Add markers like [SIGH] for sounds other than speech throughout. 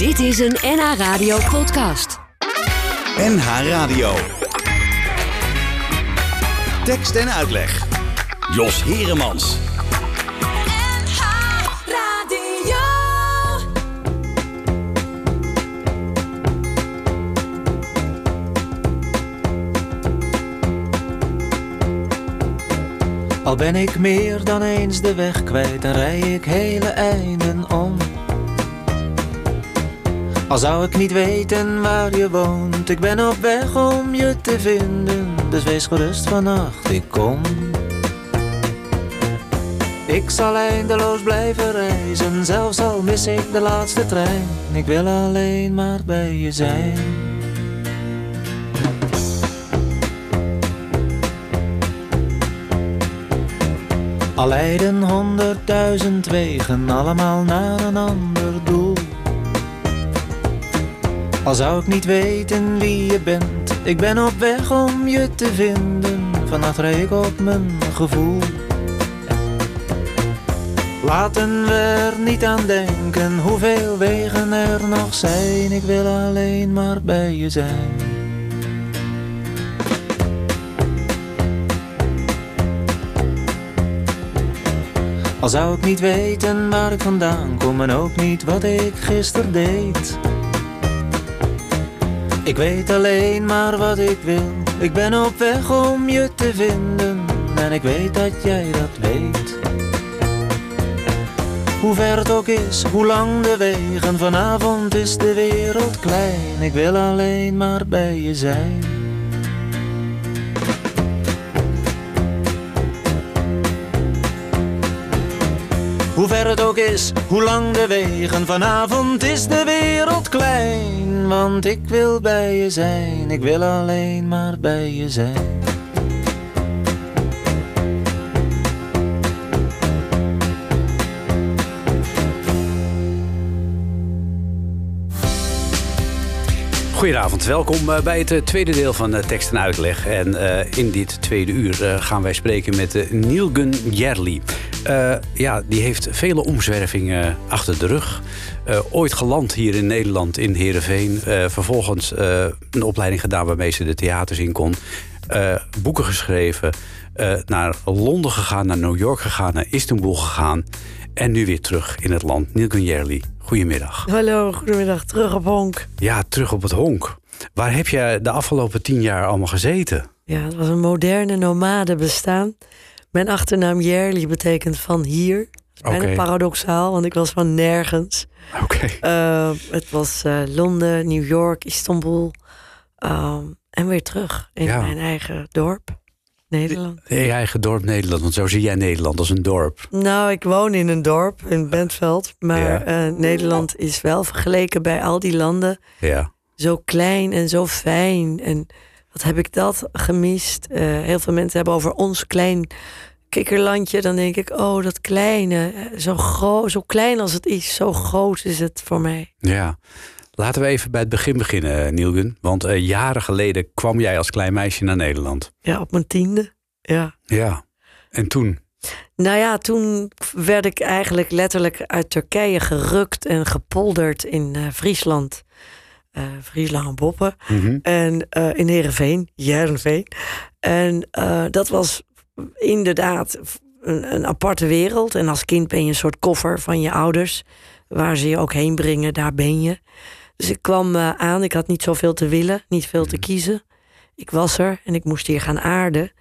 Dit is een NH Radio podcast. NH Radio. Tekst en uitleg. Jos Heremans. NH Radio. Al ben ik meer dan eens de weg kwijt, dan rij ik hele einden om. Al zou ik niet weten waar je woont, ik ben op weg om je te vinden. Dus wees gerust vannacht, ik kom. Ik zal eindeloos blijven reizen, zelfs al mis ik de laatste trein. Ik wil alleen maar bij je zijn. Al leiden honderdduizend wegen, allemaal naar een ander Al zou ik niet weten wie je bent, ik ben op weg om je te vinden. Vannacht rij ik op mijn gevoel. Laten we er niet aan denken hoeveel wegen er nog zijn. Ik wil alleen maar bij je zijn. Al zou ik niet weten waar ik vandaan kom en ook niet wat ik gisteren deed. Ik weet alleen maar wat ik wil. Ik ben op weg om je te vinden en ik weet dat jij dat weet. Hoe ver het ook is, hoe lang de wegen, vanavond is de wereld klein. Ik wil alleen maar bij je zijn. Ook is, hoe lang de wegen, vanavond is de wereld klein. Want ik wil bij je zijn, ik wil alleen maar bij je zijn. Goedenavond, welkom eh, bij het eh, tweede deel van eh, tekst en uitleg. En in dit tweede uur gaan wij spreken met uh, Nielgun Jerli. Eh, ja, die heeft vele omzwervingen achter de rug. Eh, ooit geland hier in Nederland, in Heerenveen. Eh, vervolgens eh, een opleiding gedaan waarmee ze de theaters in kon. Eh, boeken geschreven. eh, naar Londen gegaan, naar New York gegaan, naar Istanbul gegaan. En nu weer terug in het land. Nielgun Jerli, goedemiddag. Hallo, goedemiddag. Terug op Honk. Ja, terug op het honk. Waar heb je de afgelopen tien jaar allemaal gezeten? Ja, het was een moderne nomade bestaan. Mijn achternaam Jerli betekent van hier. Bijna paradoxaal, want ik was van nergens. Oké. Eh, het was eh, Londen, New York, Istanbul. ehm, en weer terug in Ja. mijn eigen dorp, Nederland. In je eigen dorp Nederland, want zo zie jij Nederland als een dorp. Nou, ik woon in een dorp, in Bentveld. Maar Ja. eh, Nederland is wel vergeleken bij al die landen Ja. zo klein en zo fijn. En wat heb ik dat gemist? Eh, heel veel mensen hebben over ons klein kikkerlandje. Dan denk ik, oh, dat kleine. eh, Zo, groot, zo klein als het is, zo groot is het voor mij. ja. Laten we even bij het begin beginnen, eh, Nielgun. Want jaren geleden kwam jij als klein meisje naar Nederland. Ja, op mijn tiende. Ja. Ja. En toen? Nou ja, toen werd ik eigenlijk letterlijk uit Turkije gerukt en gepolderd in Friesland. Eh Friesland en Boppen. Mhm. En eh, in Heerenveen, Heerenveen. En eh, dat was inderdaad een, een aparte wereld. En als kind ben je een soort koffer van je ouders. Waar ze je ook heen brengen, daar ben je. Dus ik kwam aan, ik had niet zoveel te willen, niet veel te kiezen. Ik was er en ik moest hier gaan aarden.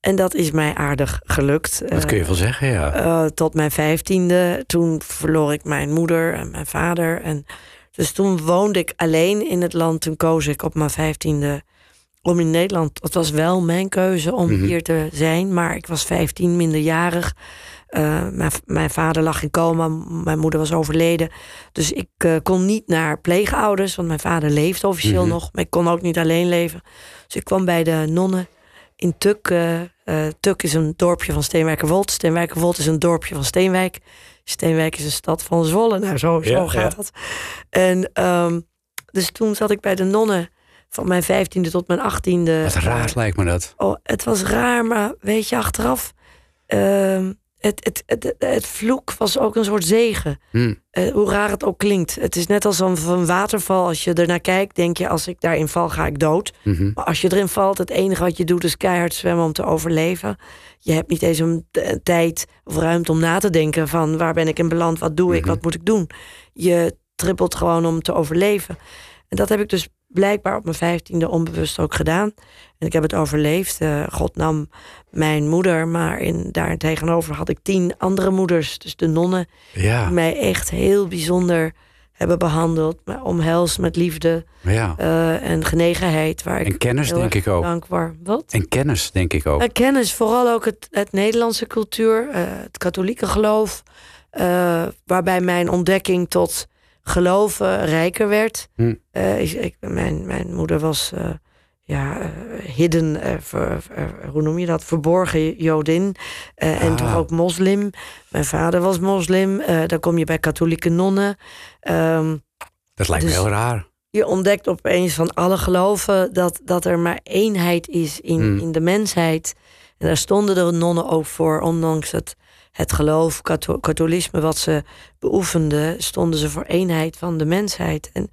En dat is mij aardig gelukt. Dat kun je wel zeggen, ja. tot mijn vijftiende. Toen verloor ik mijn moeder en mijn vader. En dus toen woonde ik alleen in het land. Toen koos ik op mijn vijftiende om in Nederland. Het was wel mijn keuze om Mhm. hier te zijn. Maar ik was vijftien, minderjarig. Eh, mijn, mijn vader lag in coma. Mijn moeder was overleden. Dus ik eh, kon niet naar pleegouders. Want mijn vader leeft officieel Mhm. nog. Maar ik kon ook niet alleen leven. Dus ik kwam bij de nonnen in Tuk. eh, eh, Tuk is een dorpje van Steenwijkerwold. Steenwijkerwold is een dorpje van Steenwijk. Steenwijk is een stad van Zwolle. Nou, zo, zo Ja, gaat ja. dat. En ehm, dus toen zat ik bij de nonnen van mijn vijftiende tot mijn achttiende. Wat raar lijkt me dat. Oh, het was raar, maar weet je, achteraf... ehm, het, het, het, het vloek was ook een soort zegen. Hm. Eh, hoe raar het ook klinkt. Het is net als een, een waterval. Als je ernaar kijkt, denk je: als ik daarin val, ga ik dood. Mhm. Maar als je erin valt, het enige wat je doet is keihard zwemmen om te overleven. Je hebt niet eens een tijd of ruimte om na te denken van waar ben ik in beland, wat doe ik, Mhm. wat moet ik doen. Je trippelt gewoon om te overleven. En dat heb ik dus blijkbaar op mijn vijftiende onbewust ook gedaan. En ik heb het overleefd. Eh, God nam mijn moeder, maar in, daar tegenover had ik tien andere moeders. Dus de nonnen Ja, die mij echt heel bijzonder hebben behandeld. Me omhelst met liefde ja. eh, en genegenheid. Waar ik En kennis, heel denk ik ook. Dankbaar. Wat? En kennis, denk ik ook. Eh, kennis, vooral ook het, het Nederlandse cultuur, het katholieke geloof. waarbij mijn ontdekking tot geloven rijker werd. Hm. Eh, ik, ik- mijn, mijn moeder was eh, ja, eh, hidden, ver- ver- hoe noem je dat? Verborgen Jodin. en Ah. toch ook moslim. Mijn vader was moslim. dan kom je bij katholieke nonnen. Ehm, Dat lijkt me dus- heel raar. je ontdekt opeens van alle geloven dat, dat er maar eenheid is in, Hmm. in de mensheid. En daar stonden de nonnen ook voor, ondanks het, het geloof, katho- katholicisme wat ze beoefenden, stonden ze voor eenheid van de mensheid. En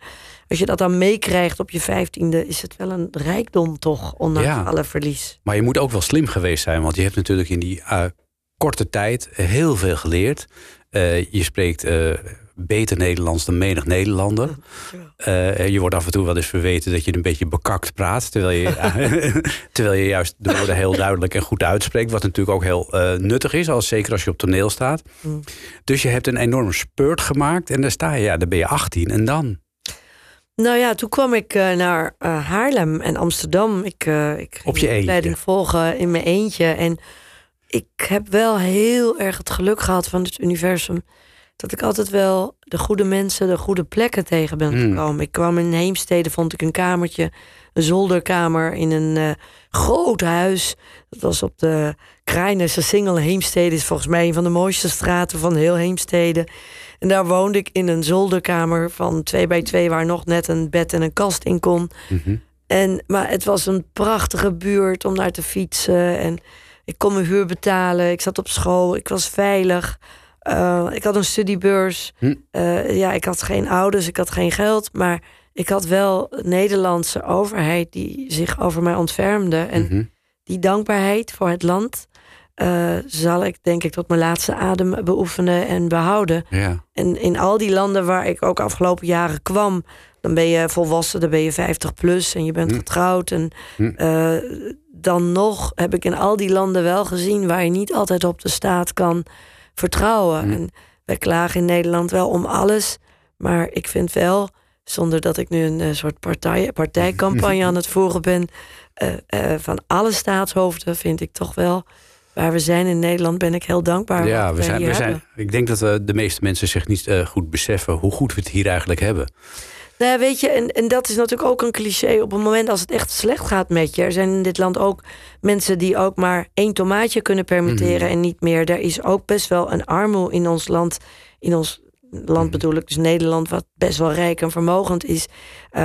als je dat dan meekrijgt op je vijftiende, is het wel een rijkdom toch, ondanks Ja. alle verlies. Maar je moet ook wel slim geweest zijn, want je hebt natuurlijk in die eh, korte tijd heel veel geleerd. Eh, je spreekt eh, beter Nederlands dan menig Nederlander. Eh, je wordt af en toe wel eens verweten dat je een beetje bekakt praat, terwijl je, [LAUGHS] [LAUGHS] terwijl je juist de woorden heel duidelijk en goed uitspreekt. Wat natuurlijk ook heel eh, nuttig is, als, zeker als je op toneel staat. Mm. Dus je hebt een enorme spurt gemaakt en daar sta je, ja, dan ben je 18 en dan. Nou ja, toen kwam ik eh, naar Haarlem en Amsterdam. Ik, eh ik Op je eentje? volgen in mijn eentje. En ik heb wel heel erg het geluk gehad van het universum. Dat ik altijd wel de goede mensen, de goede plekken tegen ben Hmm. gekomen. Ik kwam in Heemstede, vond ik een kamertje, een zolderkamer in een eh, groot huis. Dat was op de Krijnese Singel. Heemstede is volgens mij een van de mooiste straten van heel Heemstede. En daar woonde ik in een zolderkamer van twee bij twee, waar nog net een bed en een kast in kon. Mhm. En, maar het was een prachtige buurt om naar te fietsen. En ik kon mijn huur betalen. Ik zat op school. Ik was veilig. Eh, ik had een studiebeurs. Hm. Eh, ja, ik had geen ouders. Ik had geen geld. Maar ik had wel een Nederlandse overheid die zich over mij ontfermde. En Mhm. die dankbaarheid voor het land eh, zal ik denk ik tot mijn laatste adem beoefenen en behouden. Ja. En in al die landen waar ik ook afgelopen jaren kwam, dan ben je volwassen, dan ben je 50 plus en je bent Hm. getrouwd. En Hm. dan nog heb ik in al die landen wel gezien waar je niet altijd op de staat kan vertrouwen. Hm. En wij klagen in Nederland wel om alles, maar ik vind wel, zonder dat ik nu een eh, soort partij, partijcampagne [LAUGHS] aan het voeren ben, eh, eh, van alle staatshoofden vind ik toch wel. Waar we zijn in Nederland ben ik heel dankbaar. Ja, we zijn, we zijn, ik denk dat de meeste mensen zich niet goed beseffen hoe goed we het hier eigenlijk hebben. Nou, weet je, en, en dat is natuurlijk ook een cliché. Op het moment als het echt slecht gaat met je. Er zijn in dit land ook mensen die ook maar één tomaatje kunnen permitteren en niet meer. Er is ook best wel een armoede in ons land. In ons land bedoel ik dus Nederland, wat best wel rijk en vermogend is.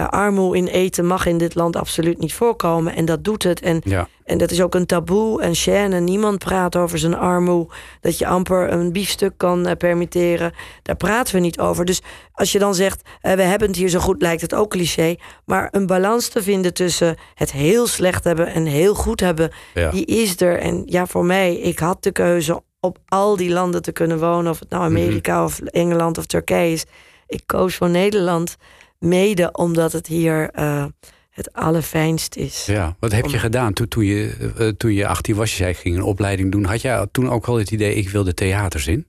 Armoede in eten mag in dit land absoluut niet voorkomen. En dat doet het. En Ja. en dat is ook een taboe, een chaîne. Niemand praat over zijn armoe. Dat je amper een biefstuk kan eh, permitteren. Daar praten we niet over. Dus als je dan zegt, eh, we hebben het hier zo goed, lijkt het ook cliché. Maar een balans te vinden tussen het heel slecht hebben en heel goed hebben, Ja. die is er. En ja, voor mij, ik had de keuze op al die landen te kunnen wonen. Of het nou Amerika of Engeland of Turkije is. Ik koos voor Nederland. Mede omdat het hier eh, het allerfijnst is. Ja, wat heb je gedaan toen, toen, je, eh, toen je 18 was? Je zei, ging een opleiding doen. Had jij toen ook al het idee, ik wil de theaters in?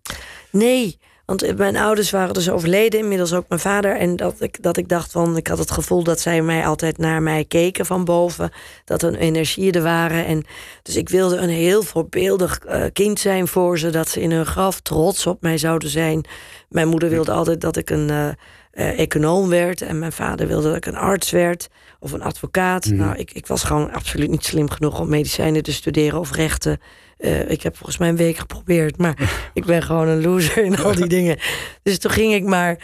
Nee, want mijn ouders waren dus overleden, inmiddels ook mijn vader. En dat ik, dat ik dacht van, ik had het gevoel dat zij mij altijd naar mij keken van boven. Dat hun energieën er waren. En dus ik wilde een heel voorbeeldig eh, kind zijn voor ze. Dat ze in hun graf trots op mij zouden zijn. Mijn moeder wilde altijd dat ik een eh, eh, econoom werd. En mijn vader wilde dat ik een arts werd. Of een advocaat. Mhm. Nou, ik, ik was gewoon absoluut niet slim genoeg om medicijnen te studeren of rechten. Eh, ik heb volgens mij een week geprobeerd, maar ik ben gewoon een loser in al die [LAUGHS] dingen. Dus toen ging ik maar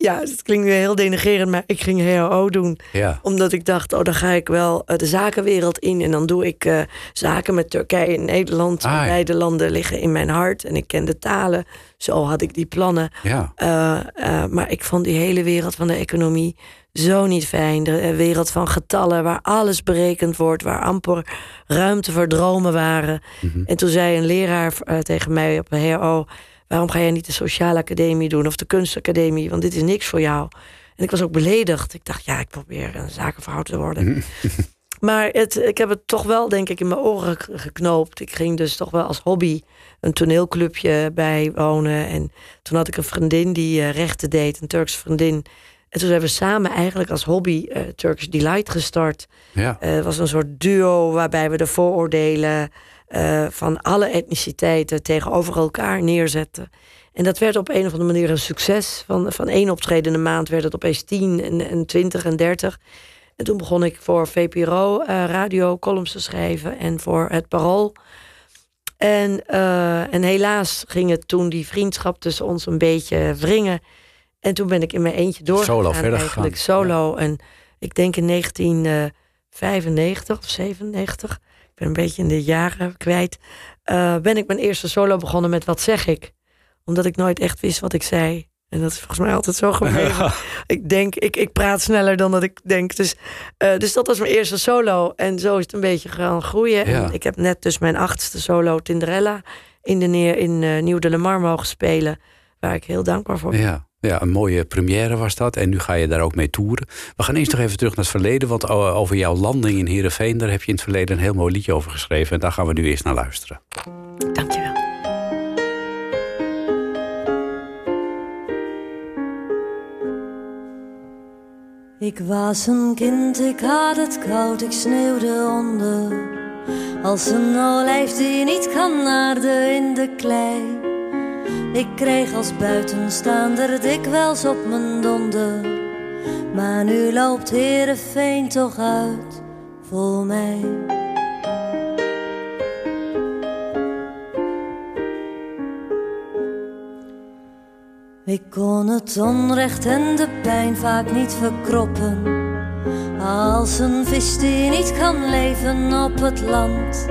Ja, het klinkt nu heel denigerend, maar ik ging HRO doen. Ja. Omdat ik dacht, oh, dan ga ik wel eh, de zakenwereld in. En dan doe ik eh, zaken met Turkije en Nederland. Ah, ja. Beide landen liggen in mijn hart. En ik ken de talen. Zo had ik die plannen. Ja. Eh, maar ik vond die hele wereld van de economie zo niet fijn. De wereld van getallen, waar alles berekend wordt, waar amper ruimte voor dromen waren. Mhm. En toen zei een leraar tegen mij op de HRO: Waarom ga jij niet de sociale academie doen of de kunstacademie? Want dit is niks voor jou. En ik was ook beledigd. Ik dacht, ja, ik probeer een zakenvrouw te worden. [LAUGHS] Maar het, ik heb het toch wel, denk ik, in mijn oren ge- geknoopt. Ik ging dus toch wel als hobby een toneelclubje bijwonen. En toen had ik een vriendin die eh, rechten deed, een Turkse vriendin. En toen hebben we samen eigenlijk als hobby eh, Turkish Delight gestart. Ja. Eh, Het was een soort duo waarbij we de vooroordelen eh, van alle etniciteiten tegenover elkaar neerzetten. En dat werd op een of andere manier een succes. Van, van één optreden in de maand werd het opeens tien en, en twintig en dertig. En toen begon ik voor VPRO eh, radio columns te schrijven en voor het Parool. En, eh, en helaas ging het toen die vriendschap tussen ons een beetje wringen. En toen ben ik in mijn eentje doorgegaan. Solo verder eigenlijk gegaan. solo. En ik denk in 1995 of 97, ik ben een beetje in de jaren kwijt, eh, ben ik mijn eerste solo begonnen met Wat zeg ik? Omdat ik nooit echt wist wat ik zei. En dat is volgens mij altijd zo [LAUGHS] gebleven. ik denk, ik, ik praat sneller dan dat ik denk. Dus, eh, dus dat was mijn eerste solo. En zo is het een beetje gaan groeien. Ja. En ik heb net dus mijn achtste solo Tinderella in de neer in eh, Nieuw de Lamar mogen spelen. Waar ik heel dankbaar voor ben. Ja. Ja, een mooie première was dat. En nu ga je daar ook mee toeren. We gaan eerst nog even terug naar het verleden. Want over jouw landing in Heerenveen... daar heb je in het verleden een heel mooi liedje over geschreven. En daar gaan we nu eerst naar luisteren. Dankjewel. Ik was een kind, ik had het koud, ik sneeuwde onder. Als een olijf die niet kan aarden in de klei. Ik kreeg als buitenstaander dikwijls op mijn donder. Maar nu loopt Heerenveen toch uit voor mij. Ik kon het onrecht en de pijn vaak niet verkroppen. Als een vis die niet kan leven op het land.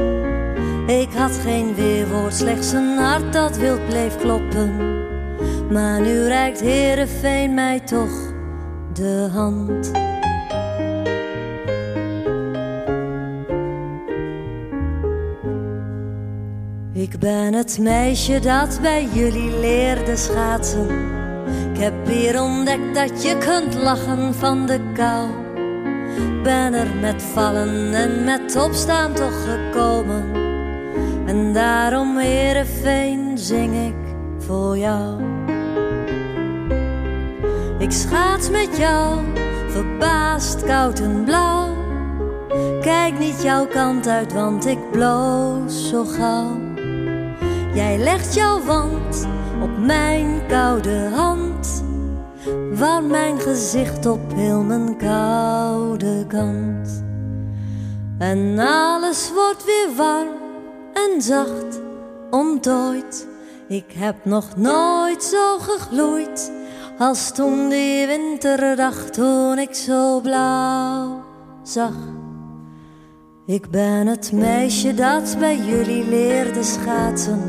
Ik had geen weerwoord, slechts een hart dat wild bleef kloppen. Maar nu reikt Heerenveen mij toch de hand. Ik ben het meisje dat bij jullie leerde schaatsen. Ik heb hier ontdekt dat je kunt lachen van de kou. Ben er met vallen en met opstaan toch gekomen. En daarom, Heerenveen, zing ik voor jou. Ik schaats met jou, verbaasd, koud en blauw. Kijk niet jouw kant uit, want ik bloos zo gauw. Jij legt jouw wand op mijn koude hand. Warm mijn gezicht op heel mijn koude kant. En alles wordt weer warm en zacht, ontdooid. Ik heb nog nooit zo gegloeid als toen die winterdag toen ik zo blauw zag. Ik ben het meisje dat bij jullie leerde schaatsen.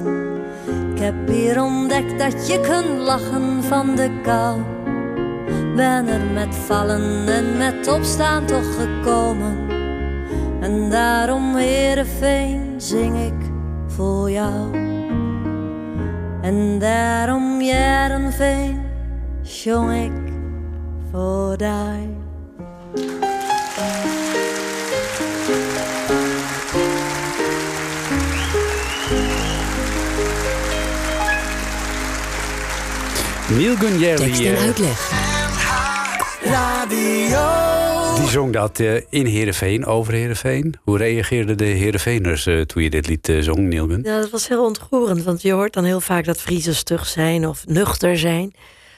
Ik heb hier ontdekt dat je kunt lachen van de kou. Ben er met vallen en met opstaan toch gekomen. En daarom, Heerenveen, zing ik voor jou. En daarom, Heerenveen, zong ik voor die. Neil Gunjerli, Tekst en eh, uitleg. die zong dat eh, in Heerenveen, over Heerenveen. Hoe reageerden de Heerenveeners eh, toen je dit lied eh, zong, Gun? Ja, dat was heel ontroerend, want je hoort dan heel vaak dat Friesen stug zijn of nuchter zijn.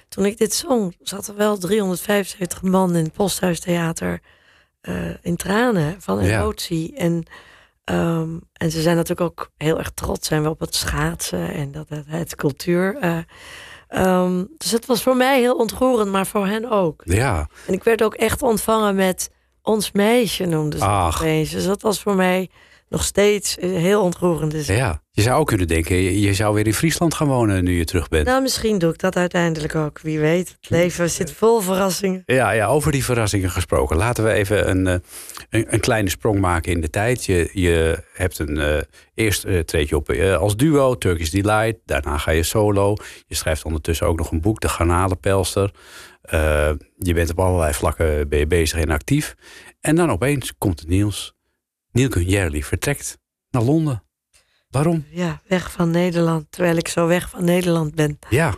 Toen ik dit zong, zat er wel 375 man in het Posthuistheater in tranen van Ja. emotie. En, ehm, en ze zijn natuurlijk ook heel erg trots zijn we op het schaatsen en dat het, het cultuur eh, Ehm, dus het was voor mij heel ontroerend, maar voor hen ook. Ja, En ik werd ook echt ontvangen met ons meisje, noemden ze Ach. het opeens. Dus dat was voor mij nog steeds eh, heel ontroerend. Dus, ja. Je zou ook kunnen denken, je, je zou weer in Friesland gaan wonen nu je terug bent. Nou, misschien doe ik dat uiteindelijk ook. Wie weet. Het leven zit vol verrassingen. Ja, ja, over die verrassingen gesproken. Laten we even een, eh, een, een kleine sprong maken in de tijd. Je, je hebt een. eh, eerst treed je op als duo, Turkish Delight. Daarna ga je solo. Je schrijft ondertussen ook nog een boek, De Garnalenpelster. Je bent op allerlei vlakken ben je bezig en actief. En dan opeens komt het nieuws. Neil Gunjerli vertrekt naar Londen. Waarom? Ja, weg van Nederland. Terwijl ik zo weg van Nederland ben. Ja,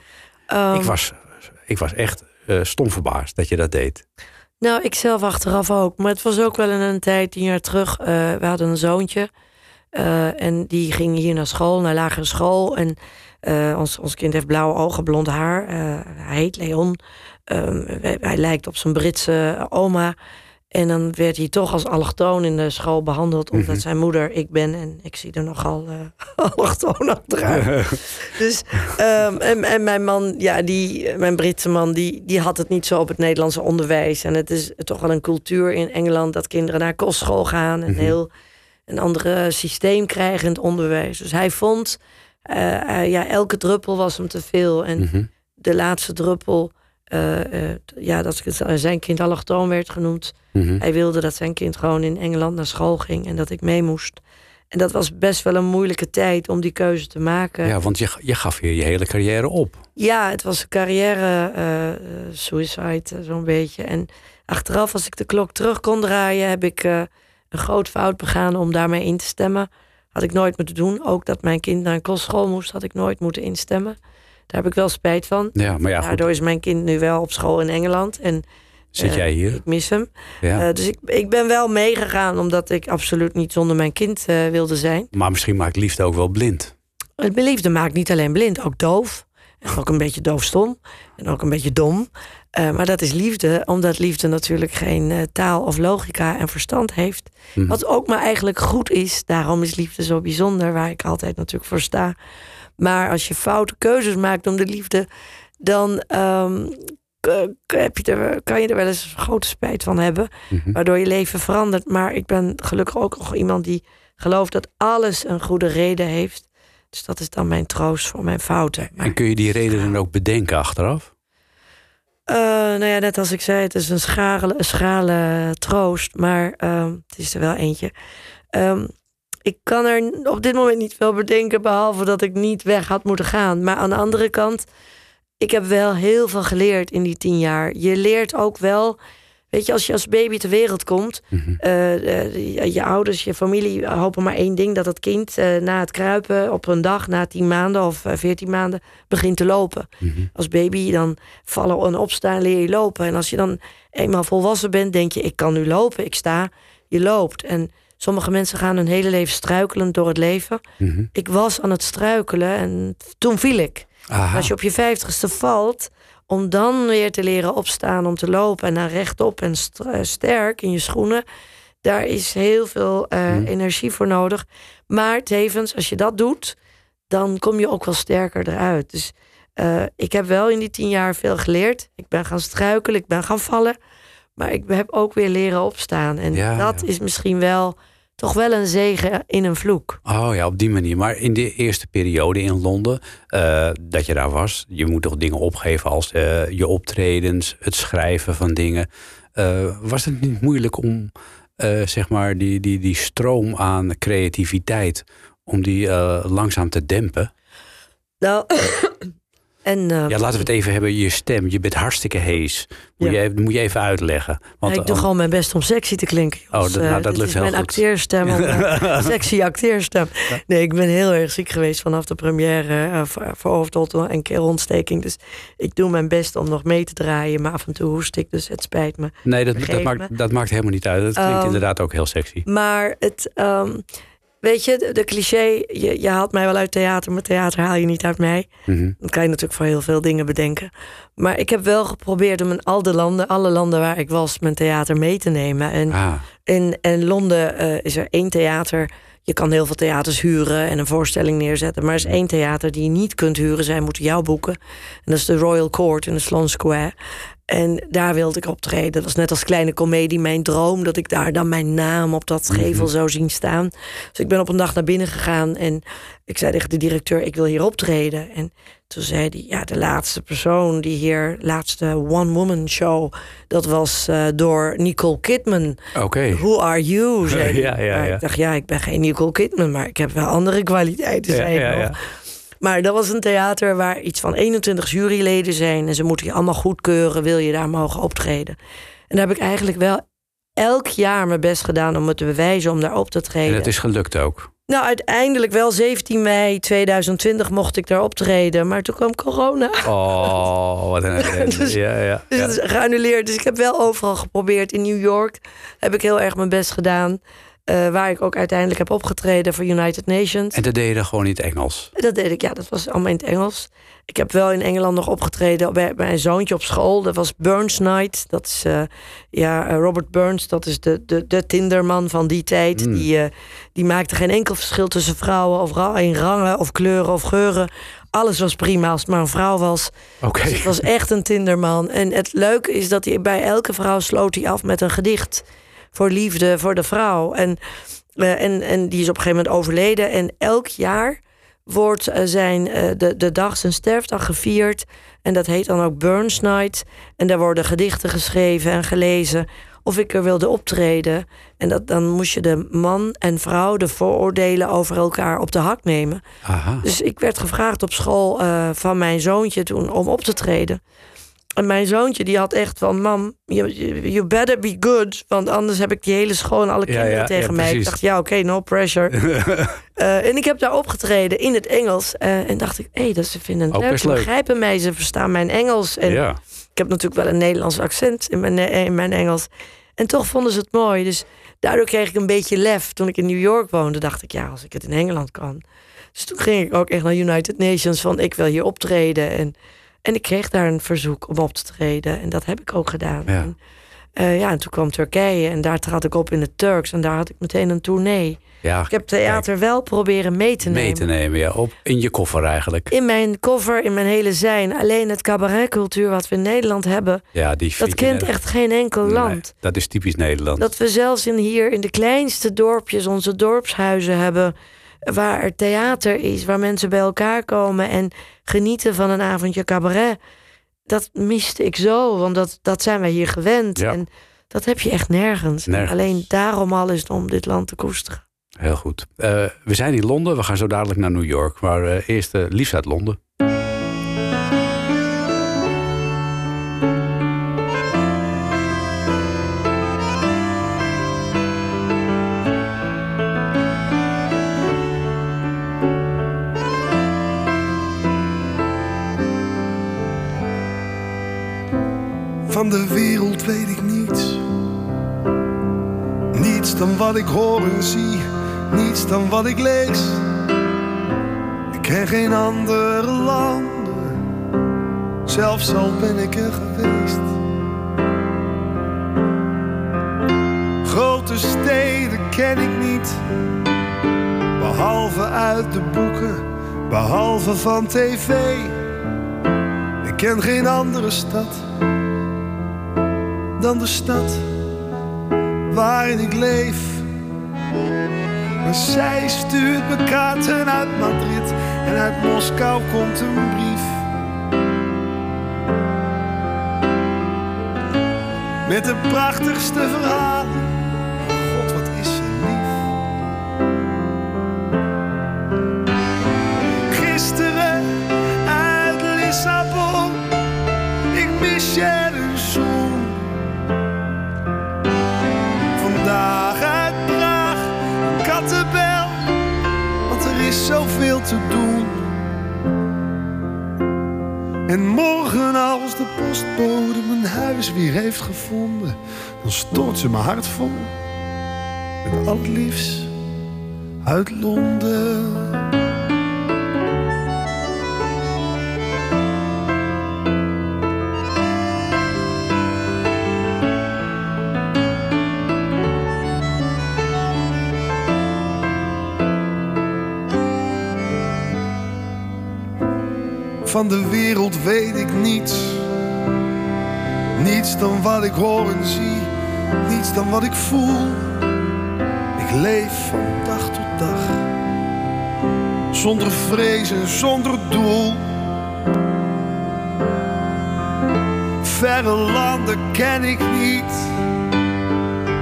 Ehm, ik, was, ik was echt eh, stom verbaasd dat je dat deed. Nou, ik zelf achteraf ook. Maar het was ook wel in een tijd, tien jaar terug. eh, we hadden een zoontje. eh, en die ging hier naar school, naar lagere school. En ons, ons kind heeft blauwe ogen, blond haar. Hij heet Leon. Ehm, hij, hij lijkt op zijn Britse oma. En dan werd hij toch als allochtoon in de school behandeld. Omdat Mhm. zijn moeder ik ben. En ik zie er nogal eh [LAUGHS] allochtoon achteruit. [LAUGHS] Dus, ehm, en, en mijn man, ja, die, mijn Britse man, die, die had het niet zo op het Nederlandse onderwijs. En het is toch wel een cultuur in Engeland dat kinderen naar kostschool gaan. En Mhm. heel een andere systeem krijgen in het onderwijs. Dus hij vond, eh, eh, ja, elke druppel was hem te veel. En Mhm. de laatste druppel, ja, dat zijn kind allochtoon werd genoemd. Mhm. Hij wilde dat zijn kind gewoon in Engeland naar school ging en dat ik mee moest. En dat was best wel een moeilijke tijd om die keuze te maken. Ja, want je, je gaf hier je hele carrière op. Ja, het was een carrière eh, eh, suicide, eh, zo'n beetje. En achteraf, als ik de klok terug kon draaien, heb ik eh, een groot fout begaan om daarmee in te stemmen. Had ik nooit moeten doen. Ook dat mijn kind naar een kostschool moest, had ik nooit moeten instemmen. Daar heb ik wel spijt van. Ja, maar ja, goed, Daardoor is mijn kind nu wel op school in Engeland. En zit eh, jij hier? ik mis hem. Ja. Eh, dus ik, ik ben wel meegegaan, omdat ik absoluut niet zonder mijn kind eh, wilde zijn. Maar misschien maakt liefde ook wel blind. Het liefde maakt niet alleen blind, ook doof. En ook een beetje doofstom. En ook een beetje dom. Maar dat is liefde, omdat liefde natuurlijk geen taal of logica en verstand heeft. Mhm. Wat ook maar eigenlijk goed is. Daarom is liefde zo bijzonder, waar ik altijd natuurlijk voor sta. Maar als je foute keuzes maakt om de liefde, dan ehm, heb je er, kan je er wel eens grote spijt van hebben. Mhm. Waardoor je leven verandert. Maar ik ben gelukkig ook nog iemand die gelooft dat alles een goede reden heeft. Dus dat is dan mijn troost voor mijn fouten. Maar, En kun je die redenen ook bedenken achteraf? eh, nou ja, net als ik zei, het is een schrale, troost. Maar ehm, het is er wel eentje. Ehm, ik kan er op dit moment niet veel bedenken, behalve dat ik niet weg had moeten gaan. Maar aan de andere kant, ik heb wel heel veel geleerd in die tien jaar. Je leert ook wel, weet je, als je als baby ter wereld komt, Mhm. eh, eh, je, je ouders, je familie hopen maar één ding: dat het kind eh, na het kruipen op een dag, na tien maanden of veertien maanden, begint te lopen. Mhm. Als baby dan vallen en opstaan, leer je lopen. En als je dan eenmaal volwassen bent, denk je: ik kan nu lopen, ik sta, je loopt. En sommige mensen gaan hun hele leven struikelend door het leven. Mhm. Ik was aan het struikelen en toen viel ik. Als je op je vijftigste valt, om dan weer te leren opstaan, om te lopen en dan rechtop en eh, sterk in je schoenen, daar is heel veel eh, Hmm. energie voor nodig. Maar tevens, als je dat doet, dan kom je ook wel sterker eruit. Dus eh, ik heb wel in die tien jaar veel geleerd. Ik ben gaan struikelen, ik ben gaan vallen. Maar ik heb ook weer leren opstaan. En Ja, dat ja. is misschien wel toch wel een zegen in een vloek. Oh ja, op die manier. Maar in de eerste periode in Londen, eh, dat je daar was, je moet toch dingen opgeven als eh, je optredens, het schrijven van dingen. Eh, was het niet moeilijk om, eh, zeg maar, die, die, die stroom aan creativiteit, om die eh, langzaam te dempen? Nou, en, eh, Ja, laten we het even hebben, je stem. Je bent hartstikke hees. Moet, Ja. je, even- moet je even uitleggen. Want, Ja, ik doe eh, gewoon mijn best om sexy te klinken. Oh, dat- nou, Eh, dat lukt is heel mijn goed. acteerstem. [LAUGHS] sexy acteerstem. Nee, ik ben heel erg ziek geweest vanaf de première. voor, hoofdrol en keelontsteking. Dus ik doe mijn best om nog mee te draaien. Maar af en toe hoest ik, dus het spijt me. nee, dat, dat, maakt, dat maakt helemaal niet uit. Dat klinkt Ehm, inderdaad ook heel sexy. Maar het... ehm, weet je, de, de cliché... Je, je haalt mij wel uit theater, maar theater haal je niet uit mij. Mhm. Dan kan je natuurlijk voor heel veel dingen bedenken. Maar ik heb wel geprobeerd om in al de landen, alle landen waar ik was, mijn theater mee te nemen. En Ah, In, in Londen eh, is er één theater. je kan heel veel theaters huren en een voorstelling neerzetten. Maar er is één theater die je niet kunt huren. Zij moeten jou boeken. En dat is de Royal Court in de Sloan Square. En daar wilde ik optreden. Dat was net als kleine komedie mijn droom... dat ik daar dan mijn naam op dat gevel zou zien staan. Dus ik ben op een dag naar binnen gegaan... en ik zei tegen de directeur, ik wil hier optreden. En toen zei hij, ja, de laatste persoon die hier... laatste one-woman show, dat was eh, door Nicole Kidman. Oké. Who are you? zei. [LAUGHS] Ja, ja, Maar ja. Ik dacht, ja, ik ben geen Nicole Kidman... maar ik heb wel andere kwaliteiten, Ja, zei ja, ja. Maar dat was een theater waar iets van 21 juryleden zijn. En ze moeten je allemaal goedkeuren, wil je daar mogen optreden. En daar heb ik eigenlijk wel elk jaar mijn best gedaan om het te bewijzen om daar op te En treden. het is gelukt ook. Nou, uiteindelijk wel 17 mei 2020 mocht ik daar optreden. Maar toen kwam corona. Oh, wat een [LAUGHS] ellende. Dus- ja, ja. Dus ja. het is geannuleerd. Dus ik heb wel overal geprobeerd. In New York heb ik heel erg mijn best gedaan. Eh, waar ik ook uiteindelijk heb opgetreden voor United Nations. En dat deed je gewoon in het Engels. Dat deed ik, ja, dat was allemaal in het Engels. Ik heb wel in Engeland nog opgetreden bij mijn zoontje op school. Dat was Burns Night. Dat is, eh, ja, eh, Robert Burns, dat is de, de, de Tinderman van die tijd. Mm. Die, die maakte geen enkel verschil tussen vrouwen of ra- in rangen of kleuren of geuren. Alles was prima als het maar een vrouw was. Oké. Dus het was echt een Tinderman. En het leuke is dat hij bij elke vrouw sloot hij af met een gedicht. Voor liefde, voor de vrouw. En, eh, en, en die is op een gegeven moment overleden. En elk jaar wordt eh, zijn, eh, de, de dag, zijn sterfdag gevierd. En dat heet dan ook Burns Night. En daar worden gedichten geschreven en gelezen. Of ik er wilde optreden. En dat, dan moest je de man en vrouw de vooroordelen over elkaar op de hak nemen. Aha. Dus ik werd gevraagd op school van mijn zoontje toen om op te treden. En mijn zoontje die had echt van... Mam, you, you better be good. Want anders heb ik die hele school en alle kinderen ja, tegen ja, mij. Ik dacht, ja, oké, no pressure. [LAUGHS] Eh, en ik heb daar opgetreden in het Engels. eh, en dacht ik, hé, hey, dat ze vinden het Ook leuk. Ze begrijpen mij, ze verstaan mijn Engels. En ik heb natuurlijk wel een Nederlands accent in mijn, eh, in mijn Engels. En toch vonden ze het mooi. Dus daardoor kreeg ik een beetje lef. Toen ik in New York woonde, dacht ik, ja, als ik het in Engeland kan. Dus toen ging ik ook echt naar United Nations van ik wil hier optreden. En, en ik kreeg daar een verzoek om op te treden. En dat heb ik ook gedaan. Ja. En, eh, ja, en toen kwam Turkije en daar trad ik op in het Turks. En daar had ik meteen een tournee. ja. Ik heb theater wel proberen mee te nemen. mee te nemen, ja. Op, in je koffer eigenlijk. In mijn cover, in mijn hele zijn. Alleen het cabaretcultuur wat we in Nederland hebben... Ja, die dat kent echt geen enkel Nee, land. dat is typisch Nederland. Dat we zelfs in hier in de kleinste dorpjes onze dorpshuizen hebben. Waar er theater is, waar mensen bij elkaar komen en genieten van een avondje cabaret. Dat miste ik zo, want dat, dat zijn wij hier gewend. Ja. En dat heb je echt nergens. En Nergens. Alleen daarom al is het om dit land te koesteren. Heel goed. Eh, we zijn in Londen, we gaan zo dadelijk naar New York. Maar eh, eerst liefst uit Londen. Van de wereld weet ik niets. Niets dan wat ik hoor en zie. Niets dan wat ik lees. Ik ken geen andere landen. Zelfs al ben ik er geweest. Grote steden ken ik niet. Behalve uit de boeken. Behalve van tv. Ik ken geen andere stad dan de stad waarin ik leef. Maar zij stuurt me kaarten uit Madrid en uit Moskou komt een brief. Met de prachtigste verhalen. Zoveel te doen. En morgen als de postbode mijn huis weer heeft gevonden, dan stort ze mijn hart vol met al het uit Londen. Van de wereld weet ik niets. Niets dan wat ik hoor en zie. Niets dan wat ik voel. Ik leef van dag tot dag. Zonder vrees en zonder doel. Verre landen ken ik niet.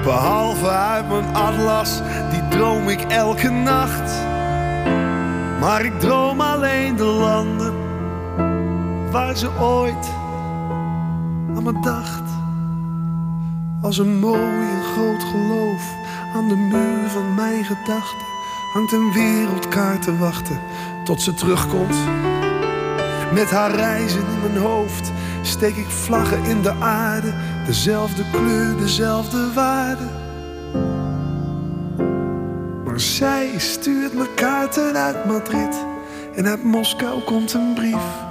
Behalve uit mijn atlas, die droom ik elke nacht. Maar ik droom alleen de landen waar ze ooit aan me dacht. Als een mooi en groot geloof aan de muur van mijn gedachten hangt een wereldkaart te wachten tot ze terugkomt. Met haar reizen in mijn hoofd steek ik vlaggen in de aarde, dezelfde kleur, dezelfde waarde. Maar zij stuurt me kaarten uit Madrid en uit Moskou komt een brief.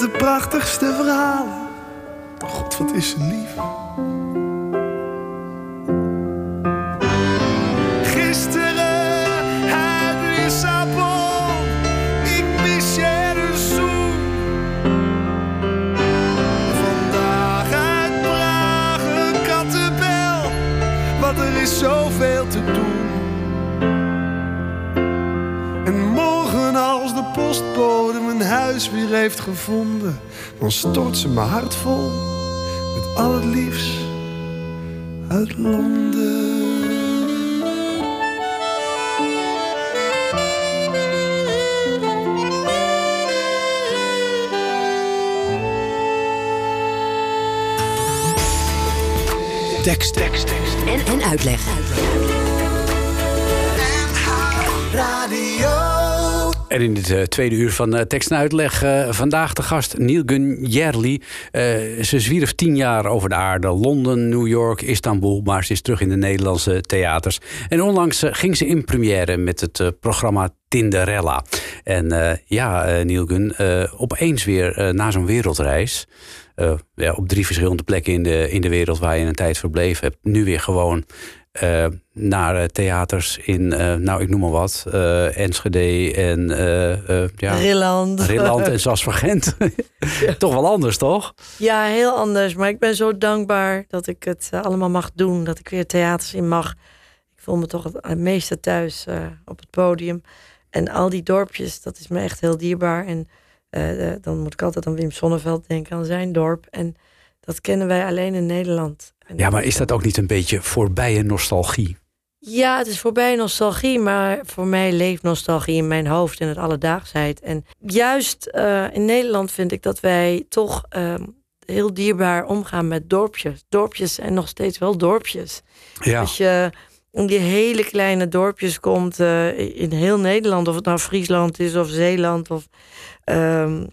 De prachtigste verhalen. God, wat is ze lief. Huis weer heeft gevonden, dan stort ze mijn hart vol met al het liefst uit Londen. Tekst, tekst, tekst. En, en uitleg. En in het eh, tweede uur van eh, tekst en uitleg eh, vandaag de gast Neil Gunn Jerli. Eh, ze zwierf tien jaar over de aarde. Londen, New York, Istanbul. Maar ze is terug in de Nederlandse theaters. En onlangs ging ze in première met het programma Tinderella. En ja, Neil Gunn, eh, opeens weer na zo'n wereldreis... ja, op drie verschillende plekken in de, in de wereld waar je een tijd verbleven hebt. Nu weer gewoon eh, naar eh, theaters in, eh, nou ik noem maar wat, Enschede en ja, Rilland. Rilland en [LAUGHS] Sasvergent. [LAUGHS] toch wel anders, toch? Ja, heel anders. Maar ik ben zo dankbaar dat ik het allemaal mag doen. Dat ik weer theaters in mag. Ik voel me toch het, het meeste thuis op het podium. En al die dorpjes, dat is me echt heel dierbaar. En dan moet ik altijd aan Wim Sonneveld denken, aan zijn dorp. En dat kennen wij alleen in Nederland. En Ja, maar is dat ook niet een beetje voorbije nostalgie? Ja, het is voorbij nostalgie, maar voor mij leeft nostalgie in mijn hoofd en het alledaagsheid. En juist eh, in Nederland vind ik dat wij toch ehm, heel dierbaar omgaan met dorpjes. Dorpjes zijn nog steeds wel dorpjes. Ja, Als je in die hele kleine dorpjes komt eh, in heel Nederland, of het nou Friesland is of Zeeland of. ehm, eh,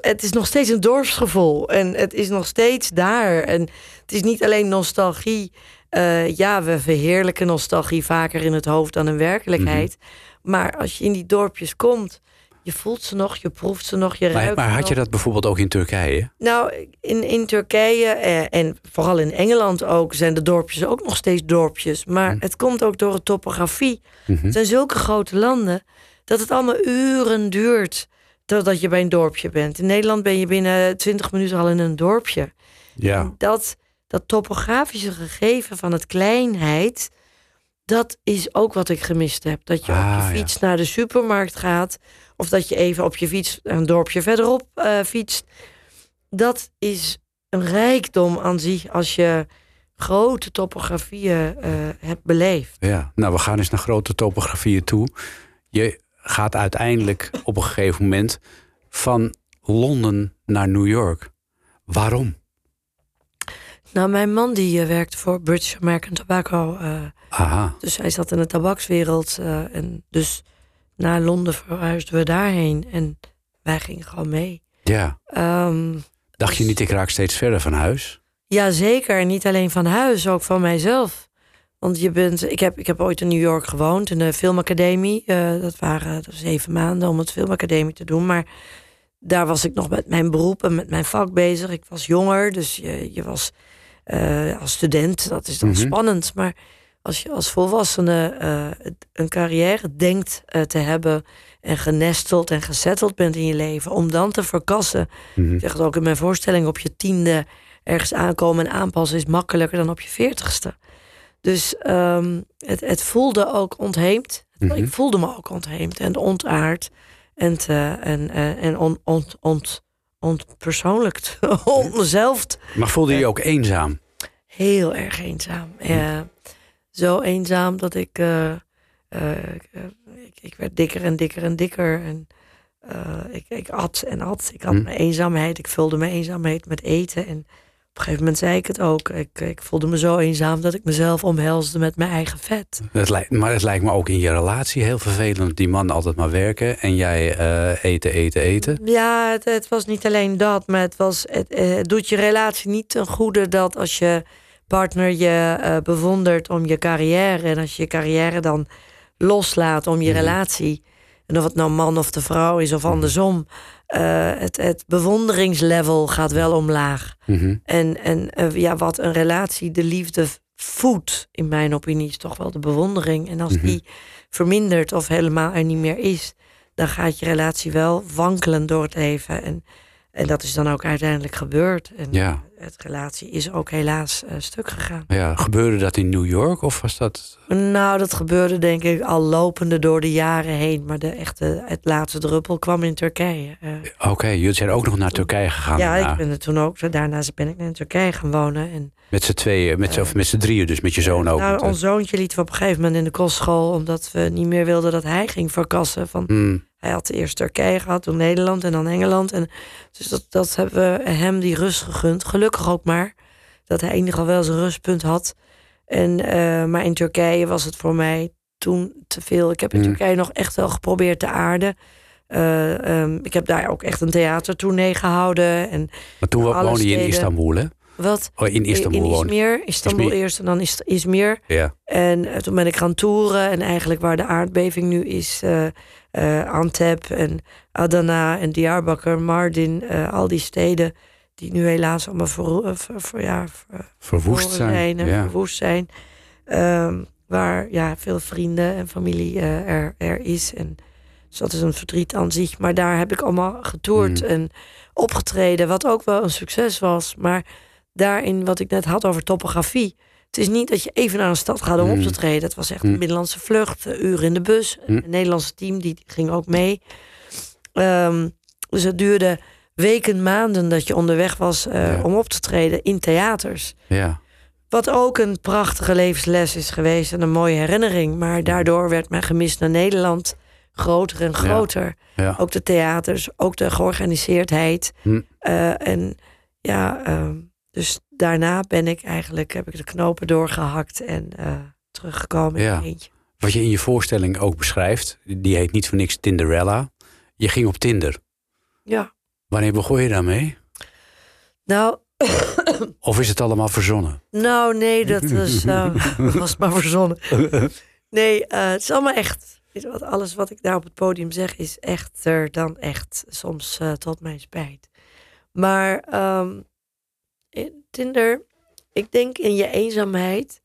het is nog steeds een dorpsgevoel en het is nog steeds daar. En het is niet alleen nostalgie. Eh, ja, we verheerlijken nostalgie vaker in het hoofd dan in werkelijkheid. Maar als je in die dorpjes komt, je voelt ze nog, je proeft ze nog, je maar, ruikt maar had nog. je dat bijvoorbeeld ook in Turkije? Nou, in, in Turkije eh, en vooral in Engeland ook zijn de dorpjes ook nog steeds dorpjes. Maar het komt ook door de topografie. Het zijn zulke grote landen dat het allemaal uren duurt totdat je bij een dorpje bent. In Nederland ben je binnen 20 minuten al in een dorpje. Ja. En dat, dat topografische gegeven van het kleinheid, dat is ook wat ik gemist heb. Dat je Ah, op je fiets naar de supermarkt gaat, of dat je even op je fiets een dorpje verderop eh, fietst. Dat is een rijkdom aan zich als je grote topografieën eh, hebt beleefd. Ja, nou we gaan eens naar grote topografieën toe. Je gaat uiteindelijk op een gegeven moment van Londen naar New York. Waarom? Nou, mijn man die eh, werkte voor British American Tobacco. eh, Aha, dus hij zat in de tabakswereld. eh, en dus naar Londen verhuisden we daarheen. En wij gingen gewoon mee. ja. Ehm, Dacht je niet, ik raak steeds verder van huis? ja, zeker. Niet alleen van huis, ook van mijzelf. Want je bent, ik, heb, ik heb ooit in New York gewoond, in de filmacademie. Eh, dat waren zeven maanden om het filmacademie te doen. Maar daar was ik nog met mijn beroep en met mijn vak bezig. Ik was jonger, dus je, je was eh, als student. Dat is dan Mhm. spannend. Maar als je als volwassene eh, een carrière denkt te hebben en genesteld en gezetteld bent in je leven, om dan te verkassen. Mhm. Ik zeg het ook in mijn voorstelling, op je tiende ergens aankomen en aanpassen is makkelijker dan op je veertigste. Dus ehm, het, het voelde ook ontheemd. Mhm. Ik voelde me ook ontheemd en ontaard en, te, en, eh, en on, ont, ont, ontpersoonlijkt, [LAUGHS] onzelfd. Maar voelde je je ook eenzaam? Heel erg eenzaam. Ja, zo eenzaam dat ik, eh, eh, ik, ik, werd dikker en dikker en dikker. En ik, ik at en at. Ik had Hm. mijn eenzaamheid. Ik vulde mijn eenzaamheid met eten. En op een gegeven moment zei ik het ook. Ik, ik voelde me zo eenzaam dat ik mezelf omhelsde met mijn eigen vet. Lijkt, maar het lijkt me ook in je relatie heel vervelend. Die man altijd maar werken en jij eh, eten, eten, eten. Ja, het, het was niet alleen dat, maar het, was, het, eh, het doet je relatie niet ten goede dat als je partner je eh, bewondert om je carrière en als je je carrière dan loslaat om je Mhm. relatie, en of het nou man of de vrouw is of andersom, eh, het, het bewonderingslevel gaat wel omlaag. Mhm. En, en eh, ja, wat een relatie de liefde voedt, in mijn opinie, is toch wel de bewondering. En als Mhm. die vermindert of helemaal er niet meer is, dan gaat je relatie wel wankelen door het leven. En, en dat is dan ook uiteindelijk gebeurd. En Ja. Het relatie is ook helaas eh, stuk gegaan. Ja, gebeurde dat in New York of was dat... Nou, dat gebeurde denk ik al lopende door de jaren heen. Maar de echte, het laatste druppel kwam in Turkije. Eh, Oké, jullie zijn ook nog naar Turkije gegaan. ja, daarna. ik ben er toen ook. Daarna ben ik naar Turkije gaan wonen. En Met z'n tweeën, met z'n of met z'n drieën dus, met je zoon ook. Nou, ons zoontje lieten we op een gegeven moment in de kostschool, omdat we niet meer wilden dat hij ging verkassen. Van, Hmm, Hij had eerst Turkije gehad, toen Nederland en dan Engeland. En dus dat, dat hebben we hem die rust gegund. Gelukkig ook maar dat hij in ieder geval wel zijn rustpunt had. En, eh, maar in Turkije was het voor mij toen te veel. Ik heb in Mm. Turkije nog echt wel geprobeerd te aarden. Eh, ehm, ik heb daar ook echt een theatertournee gehouden. En maar toen woonde je in Istanbul, hè? wat? Oh, in Istanbul in Izmir, Istanbul Izmir. eerst en dan is Izmir. Ja. En eh, toen ben ik gaan toeren. En eigenlijk waar de aardbeving nu is, Antep en Adana en Diyarbakir, Mardin, eh, al die steden die nu helaas allemaal eh, ver- ja, ver- Verwoest zijn. en ja. verwoest zijn. Ehm, waar ja, veel vrienden en familie eh, er, er is. En, dus dat is een verdriet aan zich. Maar daar heb ik allemaal getoerd Mm. en opgetreden. Wat ook wel een succes was. Maar daarin wat ik net had over topografie. Het is niet dat je even naar een stad gaat om op Mm. te treden. Het was echt Mm. een binnenlandse vlucht. Een uur in de bus. Mm. Een Nederlandse team die ging ook mee. Ehm, dus het duurde weken, maanden dat je onderweg was eh, Ja. om op te treden in theaters. ja. Wat ook een prachtige levensles is geweest en een mooie herinnering. Maar daardoor werd mijn gemis naar Nederland groter en groter. ja. Ook de theaters, ook de georganiseerdheid. Hm. Eh, en ja, ehm, dus daarna ben ik eigenlijk, heb ik de knopen doorgehakt en eh, teruggekomen Ja. in eentje. Wat je in je voorstelling ook beschrijft, die heet niet voor niks Tinderella. Je ging op Tinder. Ja, Wanneer begon je daarmee? nou, [COUGHS] Of is het allemaal verzonnen? nou nee, dat [LAUGHS] was, eh, was maar verzonnen. Nee, eh, het is allemaal echt. Wat, alles wat ik daar op het podium zeg is echter dan echt. Soms tot mijn spijt. Maar ehm, Tinder, ik denk in je eenzaamheid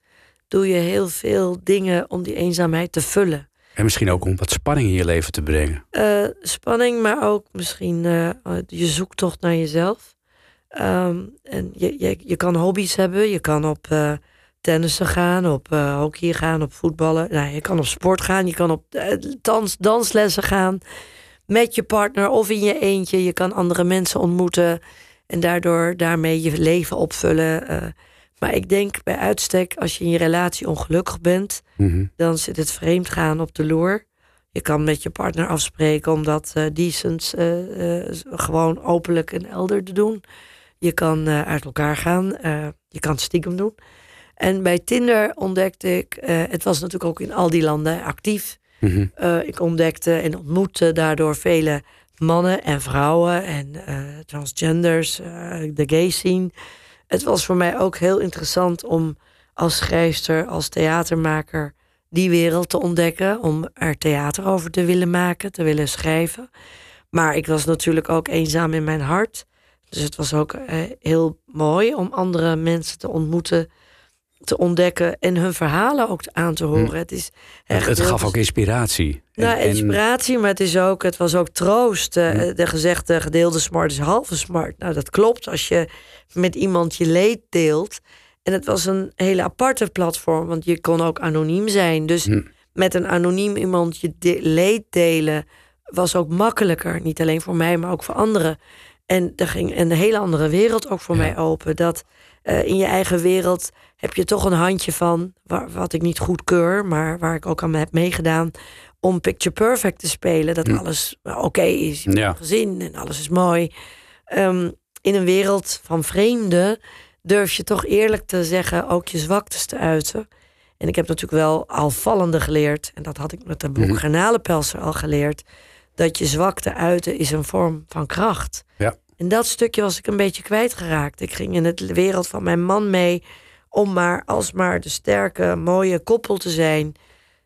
doe je heel veel dingen om die eenzaamheid te vullen. En misschien ook om wat spanning in je leven te brengen. Eh, spanning, maar ook misschien eh, je zoektocht naar jezelf. Ehm, en je, je, je kan hobby's hebben. Je kan op eh tennissen gaan, op hockey gaan, op voetballen. Nou, je kan op sport gaan. Je kan op dans, danslessen gaan. Met je partner of in je eentje. Je kan andere mensen ontmoeten. En daardoor daarmee je leven opvullen. eh. maar ik denk bij uitstek, als je in je relatie ongelukkig bent Mhm. dan zit het vreemd gaan op de loer. Je kan met je partner afspreken om dat eh decent eh, gewoon openlijk en elder te doen. Je kan uit elkaar gaan. je kan het stiekem doen. En bij Tinder ontdekte ik, het was natuurlijk ook in al die landen actief. Mhm. Ik ontdekte en ontmoette daardoor vele mannen en vrouwen en eh, transgenders, eh, de gay scene. Het was voor mij ook heel interessant om als schrijfster, als theatermaker die wereld te ontdekken, om er theater over te willen maken, te willen schrijven. Maar ik was natuurlijk ook eenzaam in mijn hart. Dus het was ook eh, heel mooi om andere mensen te ontmoeten te ontdekken en hun verhalen ook aan te horen. Het, is Het, echt het gaf ook inspiratie. Nou, en- inspiratie, maar het, is ook, het was ook troost. Eh, Hm. De gezegde gedeelde smart is halve smart. Nou, dat klopt als je met iemand je leed deelt. En het was een hele aparte platform, want je kon ook anoniem zijn. Dus Hm. met een anoniem iemand je de- leed delen was ook makkelijker. Niet alleen voor mij, maar ook voor anderen. En er ging een hele andere wereld ook voor Ja. mij open. Dat eh, in je eigen wereld heb je toch een handje van, waar, wat ik niet goedkeur, maar waar ik ook aan heb meegedaan, om Picture Perfect te spelen. Dat Hm. alles nou, oké is, je hebt Ja. gezin en alles is mooi. Ehm, in een wereld van vreemden durf je toch eerlijk te zeggen, ook je zwaktes te uiten. En ik heb natuurlijk wel al vallende geleerd, en dat had ik met de boek. Garnalenpelser al geleerd, dat je zwakte uiten is een vorm van kracht. Ja. En dat stukje was ik een beetje kwijtgeraakt. Ik ging in het wereld van mijn man mee om maar alsmaar de sterke, mooie koppel te zijn.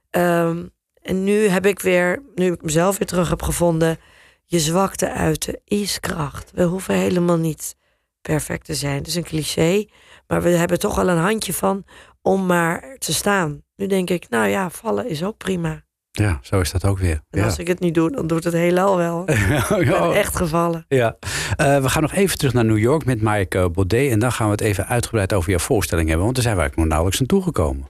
Ehm, en nu heb ik weer, nu ik mezelf weer terug heb gevonden, je zwakte uiten is kracht. We hoeven helemaal niet perfect te zijn. Het is een cliché, maar we hebben toch al een handje van om maar te staan. Nu denk ik, nou ja, vallen is ook prima. Ja, zo is dat ook weer. En Ja. als ik het niet doe, dan doet het heelal wel. [LAUGHS] Ik ben echt gevallen. Ja, Eh, we gaan nog even terug naar New York met Mike Baudet. En dan gaan we het even uitgebreid over jouw voorstelling hebben. Want daar zijn we eigenlijk nog nauwelijks aan toegekomen.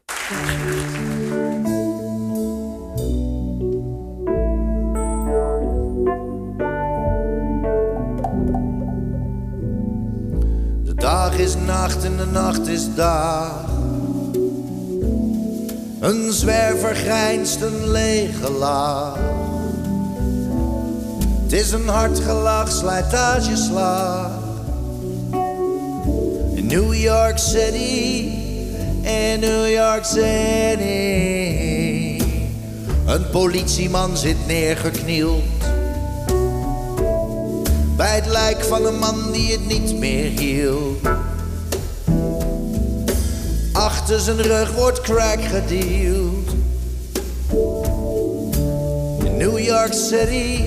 De dag is nacht en de nacht is dag. Een zwerver grijnst een lege laag. Het is een hard gelach, slijtageslag. In New York City, in New York City. Een politieman zit neergeknield. Bij het lijk van een man die het niet meer hield. Achter zijn rug wordt crack gedeeld. In New York City,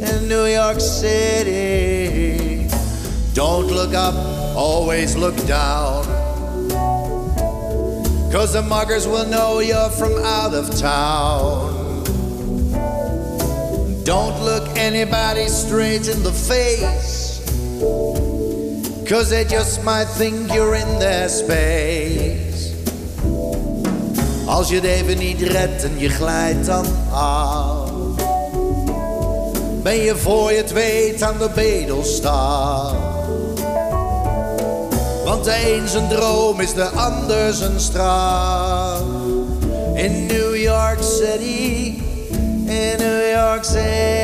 in New York City. Don't look up, always look down. Cause the muggers will know you're from out of town. Don't look anybody straight in the face. Cause they just might think you're in their space. Als je het even niet redt en je glijdt dan af. Ben je voor je het weet aan de bedelstaan. Want de een zijn droom is de ander zijn straf. In New York City, in New York City.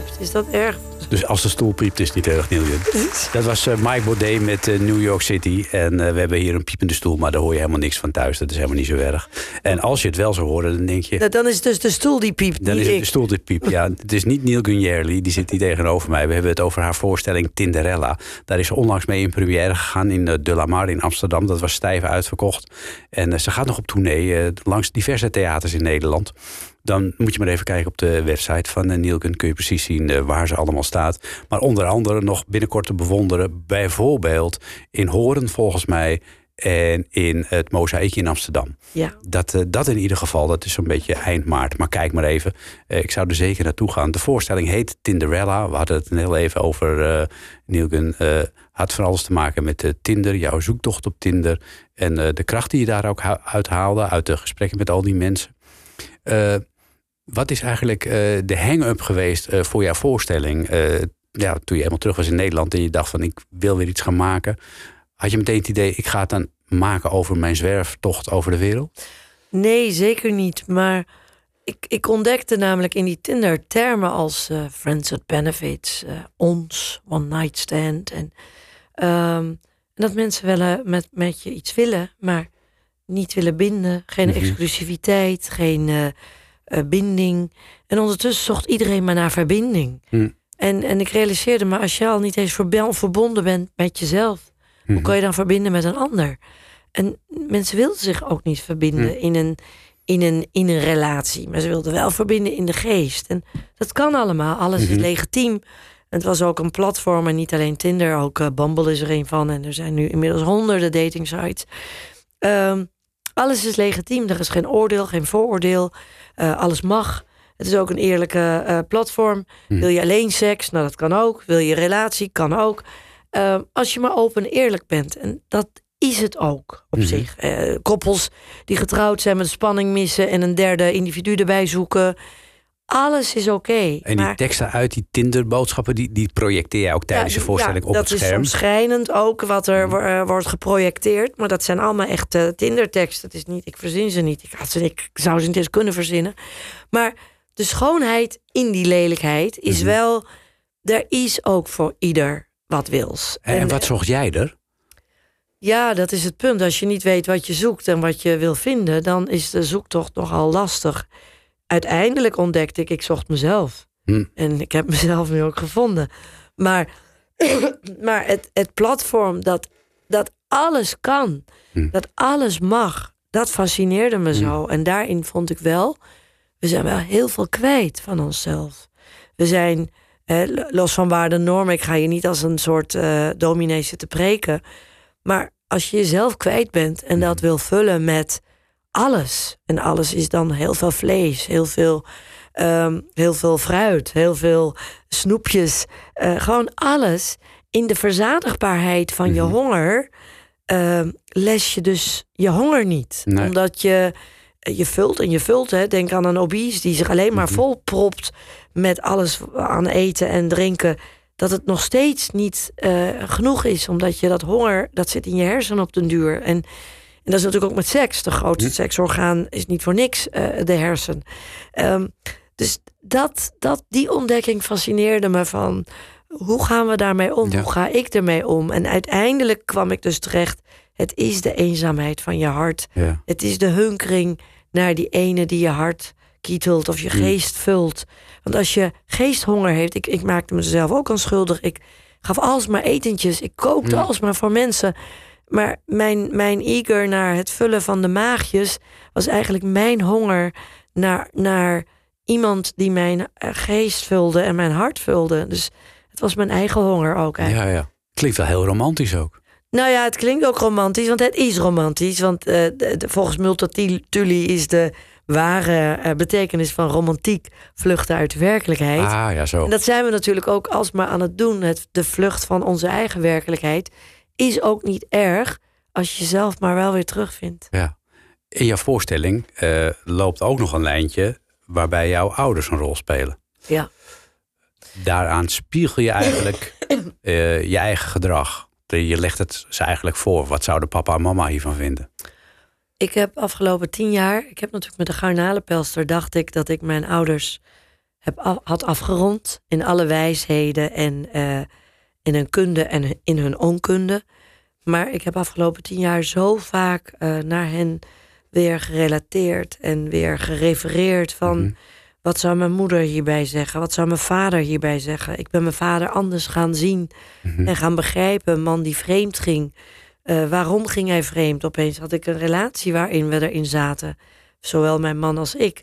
Piept. Is dat erg? Dus als de stoel piept, is het niet erg, Nielje. Dat was eh, Mike Baudet met eh, New York City. En eh, we hebben hier een piepende stoel, maar daar hoor je helemaal niks van thuis. Dat is helemaal niet zo erg. En als je het wel zou horen, dan denk je... Nou, dan is het dus de stoel die piept, Dan is het ik. de stoel die piept. Ja, het is niet Neil Gunjerli, die zit hier tegenover mij. We hebben het over haar voorstelling Tinderella. Daar is ze onlangs mee in première gegaan in De La Mar in Amsterdam. Dat was stijf uitverkocht. En ze gaat nog op tournee langs diverse theaters in Nederland. Dan moet je maar even kijken op de website van uh, Nielken. Kun je precies zien eh, waar ze allemaal staat. Maar onder andere nog binnenkort te bewonderen. Bijvoorbeeld in Horen volgens mij. En in het Mozaïekje in Amsterdam. Ja. Dat, eh, dat in ieder geval, dat is zo'n beetje eind maart. Maar kijk maar even. Eh, ik zou er zeker naartoe gaan. De voorstelling heet Tinderella. We hadden het een heel even over. eh Nielken eh, had van alles te maken met eh, Tinder. Jouw zoektocht op Tinder. En eh, de kracht die je daar ook hu- uit haalde. Uit de gesprekken met al die mensen. Wat is eigenlijk eh, de hang-up geweest eh, voor jouw voorstelling? Eh, ja, toen je helemaal terug was in Nederland en je dacht van ik wil weer iets gaan maken, had je meteen het idee, ik ga het dan maken over mijn zwerftocht over de wereld? Nee, zeker niet. Maar ik, ik ontdekte namelijk in die Tinder termen als friends with benefits, ons, one night stand. En, ehm, dat mensen willen met, met je iets willen, maar niet willen binden. Geen Mhm. exclusiviteit, geen eh, binding. En ondertussen zocht iedereen maar naar verbinding. Hm. En, en ik realiseerde me, als je al niet eens verbonden bent met jezelf, hoe Mhm. kan je dan verbinden met een ander? En mensen wilden zich ook niet verbinden Hm. in, een, in, een, in een relatie. Maar ze wilden wel verbinden in de geest. En dat kan allemaal. Alles is Mhm. legitiem. En het was ook een platform en niet alleen Tinder. Ook eh, Bumble is er een van. En er zijn nu inmiddels honderden dating sites. Ehm, alles is legitiem. Er is geen oordeel, geen vooroordeel. Eh, alles mag. Het is ook een eerlijke eh, platform. Mhm. Wil je alleen seks? Nou, dat kan ook. Wil je relatie? Kan ook. Ehm, als je maar open en eerlijk bent. En dat is het ook op Mhm. zich. Eh, koppels die getrouwd zijn met spanning missen en een derde individu erbij zoeken. Alles is oké. En die maar- teksten uit die Tinder-boodschappen, die, die projecteer jij ook tijdens ja, je voorstelling ja, op dat het scherm? is schrijnend ook wat er Mhm. eh, wordt geprojecteerd. Maar dat zijn allemaal echt eh, Tinder-teksten. Het is niet, ik verzin ze niet. Ik, had ze, ik zou ze niet eens kunnen verzinnen. Maar de schoonheid in die lelijkheid is Mhm. wel... Er is ook voor ieder wat wils. En, en wat zocht jij er? Ja, dat is het punt. Als je niet weet wat je zoekt en wat je wil vinden, dan is de zoektocht nogal lastig. Uiteindelijk ontdekte ik, ik zocht mezelf. Hm. En ik heb mezelf nu ook gevonden. Maar, [CLEARS THROAT] maar het, het platform dat, dat alles kan, Hm. dat alles mag, dat fascineerde me zo. En daarin vond ik wel, we zijn wel heel veel kwijt van onszelf. We zijn, eh, los van waarde normen, ik ga je niet als een soort eh dominee zitten preken. Maar als je jezelf kwijt bent en dat wil vullen met alles. En alles is dan heel veel vlees, heel veel, ehm, heel veel fruit, heel veel snoepjes. eh, gewoon alles. In de verzadigbaarheid van je Mhm. honger ehm, les je dus je honger niet. Nee. Omdat je je vult en je vult. Hè. Denk aan een obese die zich alleen maar Mhm. volpropt met alles aan eten en drinken. Dat het nog steeds niet eh, genoeg is. Omdat je dat honger, dat zit in je hersenen op den duur. En, en dat is natuurlijk ook met seks. De grootste Hm. seksorgaan is niet voor niks eh, de hersen. Ehm, dus dat, dat, die ontdekking fascineerde me van... hoe gaan we daarmee om? Ja. Hoe ga ik ermee om? En uiteindelijk kwam ik dus terecht... het is de eenzaamheid van je hart. Ja. Het is de hunkering naar die ene die je hart kietelt of je Hmm. geest vult. Want als je geesthonger heeft, ik, ik maakte mezelf ook aan schuldig. Ik gaf alsmaar etentjes, ik kookte Hmm. alsmaar voor mensen. Maar mijn, mijn eager naar het vullen van de maagjes was eigenlijk mijn honger naar, naar iemand die mijn eh, geest vulde en mijn hart vulde. Dus het was mijn eigen honger ook eigenlijk. ja, ja. Klinkt wel heel romantisch ook. Nou ja, het klinkt ook romantisch, want het is romantisch. Want eh, de- de- volgens Multatuli is de ware eh, betekenis van romantiek vluchten uit de werkelijkheid. Ah, ja, zo. En dat zijn we natuurlijk ook alsmaar aan het doen. Het, de vlucht van onze eigen werkelijkheid is ook niet erg als je jezelf maar wel weer terugvindt. Ja. In jouw voorstelling eh, loopt ook nog een lijntje waarbij jouw ouders een rol spelen. Ja. Daaraan spiegel je eigenlijk [COUGHS] eh, je eigen gedrag. Je legt het ze eigenlijk voor. Wat zouden papa en mama hiervan vinden? Ik heb afgelopen tien jaar, ik heb natuurlijk met de garnalenpelster, dacht ik dat ik mijn ouders heb had afgerond in alle wijsheden en eh, in hun kunde en in hun onkunde. Maar ik heb afgelopen tien jaar zo vaak eh, naar hen weer gerelateerd en weer gerefereerd van Mhm. wat zou mijn moeder hierbij zeggen, wat zou mijn vader hierbij zeggen. Ik ben mijn vader anders gaan zien Mhm. en gaan begrijpen. Een man die vreemd ging. Eh, waarom ging hij vreemd? Opeens had ik een relatie waarin we erin zaten. Zowel mijn man als ik.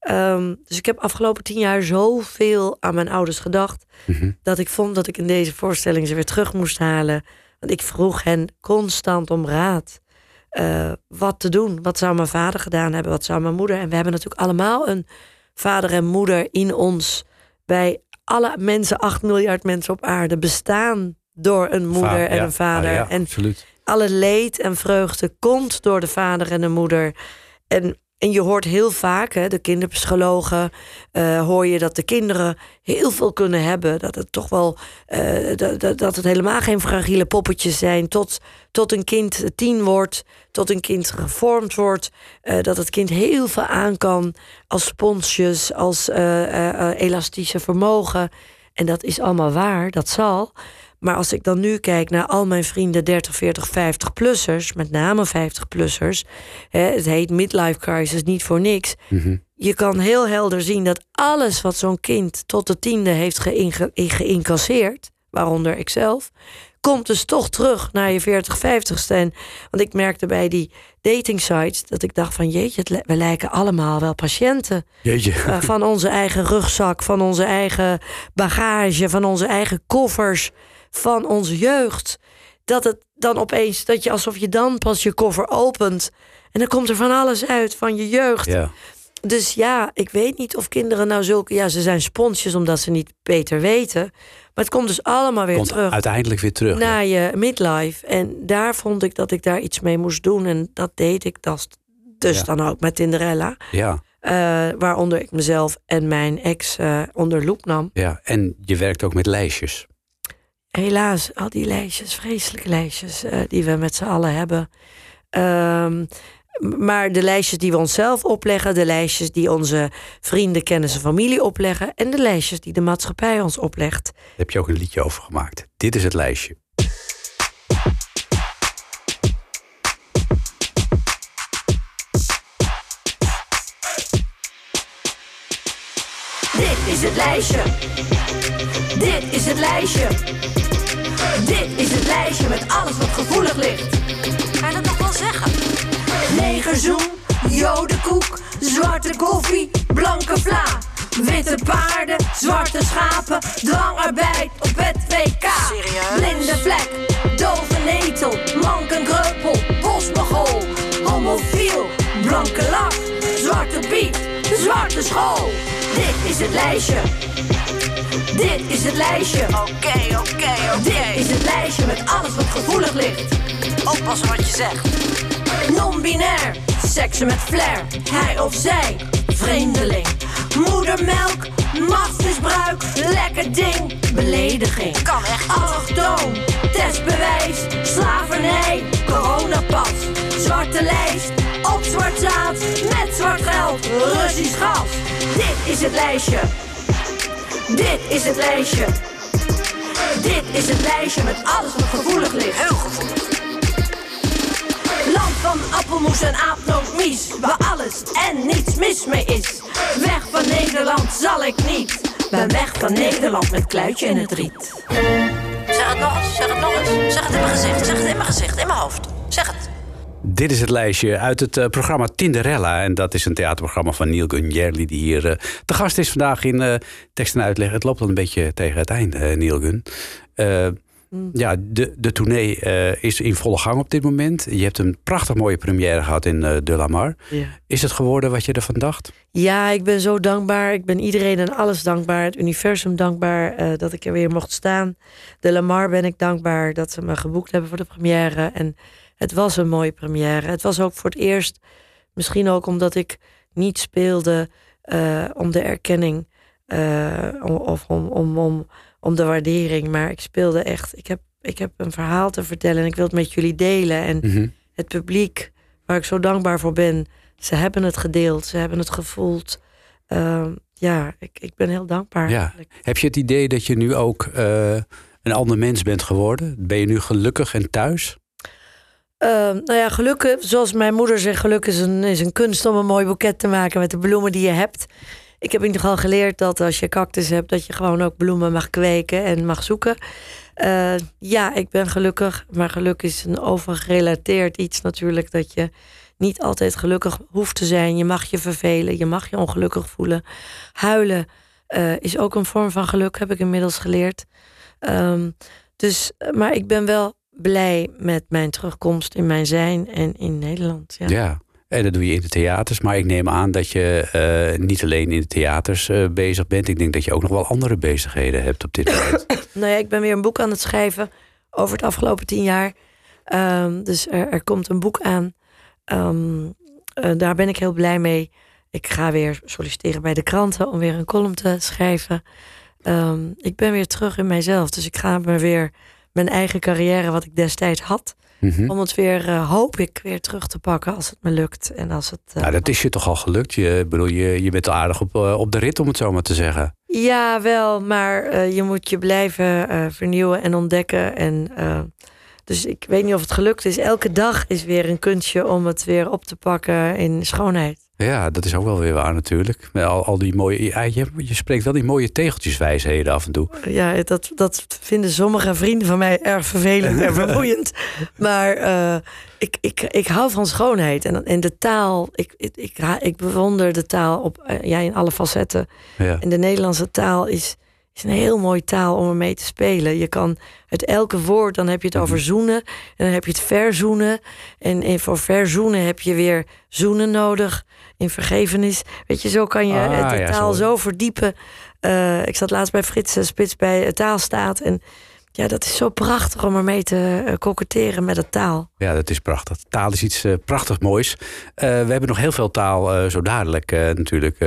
Ehm, dus ik heb afgelopen tien jaar zoveel aan mijn ouders gedacht. Mhm. dat ik vond dat ik in deze voorstelling ze weer terug moest halen. Want ik vroeg hen constant om raad. Eh, wat te doen? Wat zou mijn vader gedaan hebben? Wat zou mijn moeder? En we hebben natuurlijk allemaal een vader en moeder in ons. Wij alle mensen, 8 miljard mensen op aarde, bestaan door een moeder Va- en ja. een vader. Ah, ja, en absoluut. alle leed en vreugde komt door de vader en de moeder. En En je hoort heel vaak, hè, de kinderpsychologen, eh, hoor je dat de kinderen heel veel kunnen hebben. Dat het toch wel, eh, dat, dat, het helemaal geen fragiele poppetjes zijn. Tot, tot een kind tien wordt, tot een kind gevormd wordt. eh, dat het kind heel veel aan kan als sponsjes, als elastische vermogen. En dat is allemaal waar, dat zal. Maar als ik dan nu kijk naar al mijn vrienden 30, 40, 50-plussers, met name 50-plussers, het heet midlife crisis niet voor niks. Je kan heel helder zien dat alles wat zo'n kind tot de tiende heeft geïncasseerd, waaronder ikzelf, komt dus toch terug naar je 40, 50ste. En, want ik merkte bij die dating sites dat ik dacht van jeetje, we lijken allemaal wel patiënten. Jeetje. Eh, van onze eigen rugzak, van onze eigen bagage, van onze eigen koffers, van onze jeugd. Dat het dan opeens, dat je alsof je dan pas je koffer opent. En dan komt er van alles uit van je jeugd. Ja. Dus ja, ik weet niet of kinderen nou zulke. Ja, ze zijn sponsjes omdat ze niet beter weten. Maar het komt dus allemaal weer Komt terug uiteindelijk weer terug. ja. naar je midlife. En daar vond ik dat ik daar iets mee moest doen. En dat deed ik dus Ja. dan ook met Tinderella. Ja, Eh, waaronder ik mezelf en mijn ex eh, onder loep nam. ja. En je werkt ook met lijstjes. Helaas, al die lijstjes, vreselijke lijstjes eh, die we met z'n allen hebben. Ehm, maar de lijstjes die we onszelf opleggen, de lijstjes die onze vrienden, kennis en familie opleggen, en de lijstjes die de maatschappij ons oplegt. Daar heb je ook een liedje over gemaakt. Dit is het lijstje. Dit is het lijstje. Dit is het lijstje. Dit is het lijstje met alles wat gevoelig ligt. Kan je dat nog wel zeggen? Negerzoen, jodenkoek, zwarte koffie, blanke vla. Witte paarden, zwarte schapen, dwangarbeid op het WK. Serieus? Blinde vlek, dove netel, manken kreupel, bosmogol, homofiel, blanke lach, zwarte piet, zwarte school. Dit is het lijstje. Dit is het lijstje. Oké, oké, Dit is het lijstje met alles wat gevoelig ligt. Oppassen wat je zegt. Non-binair, seksen met flair, hij of zij, vreemdeling. Moedermelk, machtsmisbruik, lekker ding, belediging. Kan echt. Allochtoon, testbewijs, slavernij, coronapas, zwarte lijst, op zwart zaad, met zwart geld, Russisch gas. Dit is het lijstje. Dit is het lijstje. Dit is het lijstje met alles wat gevoelig ligt. Heel gevoelig. Land van appelmoes en aapnootmies, waar alles en niets mis mee is. Weg van Nederland zal ik niet. Ben weg van Nederland met kluitje in het riet. Zeg het nog eens, zeg het nog eens. Zeg het in mijn gezicht, zeg het in mijn gezicht, in mijn hoofd. Zeg het. Dit is het lijstje uit het eh, programma Tinderella. En dat is een theaterprogramma van Neil Gunjerli... die hier eh, te gast is vandaag in eh tekst en uitleg. Het loopt al een beetje tegen het einde, Neil Gun. Eh, Ja, de, de tournee is in volle gang op dit moment. Je hebt een prachtig mooie première gehad in De La Mar. Ja. Is het geworden wat je ervan dacht? Ja, ik ben zo dankbaar. Ik ben iedereen en alles dankbaar. Het universum dankbaar dat ik er weer mocht staan. De Lamar ben ik dankbaar dat ze me geboekt hebben voor de première. En het was een mooie première. Het was ook voor het eerst, misschien ook omdat ik niet speelde eh, om de erkenning eh, of om, om, om, om de waardering. Maar ik speelde echt. Ik heb, ik heb een verhaal te vertellen en ik wil het met jullie delen. En Mhm. het publiek, waar ik zo dankbaar voor ben, ze hebben het gedeeld, ze hebben het gevoeld. Ehm, ja, ik, ik ben heel dankbaar. Ja. Heb je het idee dat je nu ook eh, een ander mens bent geworden? Ben je nu gelukkig en thuis? Ehm, nou ja, gelukkig, zoals mijn moeder zegt, geluk is een, is een kunst om een mooi boeket te maken met de bloemen die je hebt. Ik heb in ieder geval geleerd dat als je cactus hebt, dat je gewoon ook bloemen mag kweken en mag zoeken. Eh, ja, ik ben gelukkig, maar geluk is een overgerelateerd iets natuurlijk. Dat je niet altijd gelukkig hoeft te zijn. Je mag je vervelen, je mag je ongelukkig voelen. Huilen eh, is ook een vorm van geluk, heb ik inmiddels geleerd. Ehm, dus, maar ik ben wel blij met mijn terugkomst in mijn zijn en in Nederland. Ja. Ja. En dat doe je in de theaters. Maar ik neem aan dat je eh, niet alleen in de theaters eh, bezig bent. Ik denk dat je ook nog wel andere bezigheden hebt op dit [LAUGHS] moment. Nou ja, ik ben weer een boek aan het schrijven over het afgelopen tien jaar. Ehm, dus er, er komt een boek aan. Ehm, eh, daar ben ik heel blij mee. Ik ga weer solliciteren bij de kranten om weer een column te schrijven. Ehm, ik ben weer terug in mijzelf. Dus ik ga me weer mijn eigen carrière, wat ik destijds had, Mhm. om het weer, eh, hoop ik, weer terug te pakken als het me lukt. En als het, eh, Nou, dat is je toch al gelukt? Je, bedoel, je, je bent al aardig op, eh, op de rit, om het zo maar te zeggen. Ja, wel, maar je moet je blijven vernieuwen en ontdekken. En, dus ik weet niet of het gelukt is. Elke dag is weer een kunstje om het weer op te pakken in schoonheid. Ja, dat is ook wel weer waar natuurlijk. Met al, al die mooie, ja, je, je spreekt wel die mooie tegeltjeswijsheden af en toe. Ja, dat, dat vinden sommige vrienden van mij erg vervelend en [LAUGHS] vermoeiend. Maar eh, ik, ik, ik hou van schoonheid. En, en de taal, ik, ik, ik, ik bewonder de taal op, eh, ja, in alle facetten. Ja. En de Nederlandse taal is, is een heel mooie taal om ermee te spelen. Je kan uit elke woord, dan heb je het over zoenen. En dan heb je het verzoenen. En, en voor verzoenen heb je weer zoenen nodig. In vergevenis. Weet je, zo kan je Ah, de ja, taal zo. zo verdiepen. Eh, ik zat laatst bij Frits Spits bij eh, Taalstaat. En ja, dat is zo prachtig om ermee te uh, koketteren met de taal. Ja, dat is prachtig. Taal is iets uh, prachtig moois. Uh, we hebben nog heel veel taal uh, zo dadelijk natuurlijk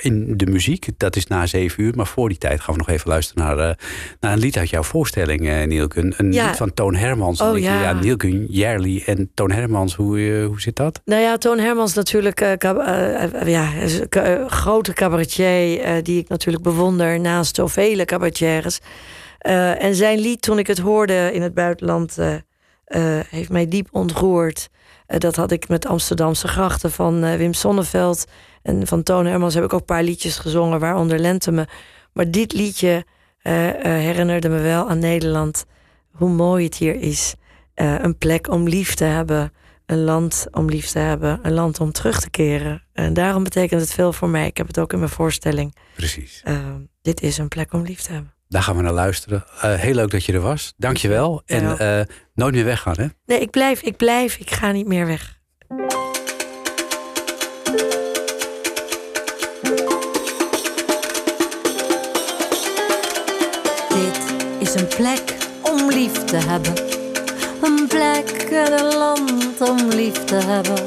in de muziek. Dat is na zeven uur. Maar voor die tijd gaan we nog even luisteren naar, naar een lied uit jouw voorstelling, Nielke. Een Ja. lied van Toon Hermans. Oh, je, ja. ja, Nielke, Jerly en Toon Hermans. Hoe, hoe zit dat? Nou ja, Toon Hermans natuurlijk eh, eh, ja, eh, grote cabaretier eh, die ik natuurlijk bewonder naast zoveel cabaretières. Eh, en zijn lied, toen ik het hoorde in het buitenland, eh, eh, heeft mij diep ontroerd. Dat had ik met Amsterdamse grachten van Wim Sonneveld. En van Toon Hermans heb ik ook een paar liedjes gezongen, waaronder Lente me. Maar dit liedje herinnerde me wel aan Nederland. Hoe mooi het hier is. Een plek om lief te hebben. Een land om lief te hebben. Een land om terug te keren. En daarom betekent het veel voor mij. Ik heb het ook in mijn voorstelling. Precies. Dit is een plek om lief te hebben. Daar gaan we naar luisteren. Uh, heel leuk dat je er was. Dank je wel. En uh, nooit meer weggaan, hè? Nee, ik blijf, ik blijf. Ik ga niet meer weg. Dit is een plek om lief te hebben. Een plek en een land om lief te hebben.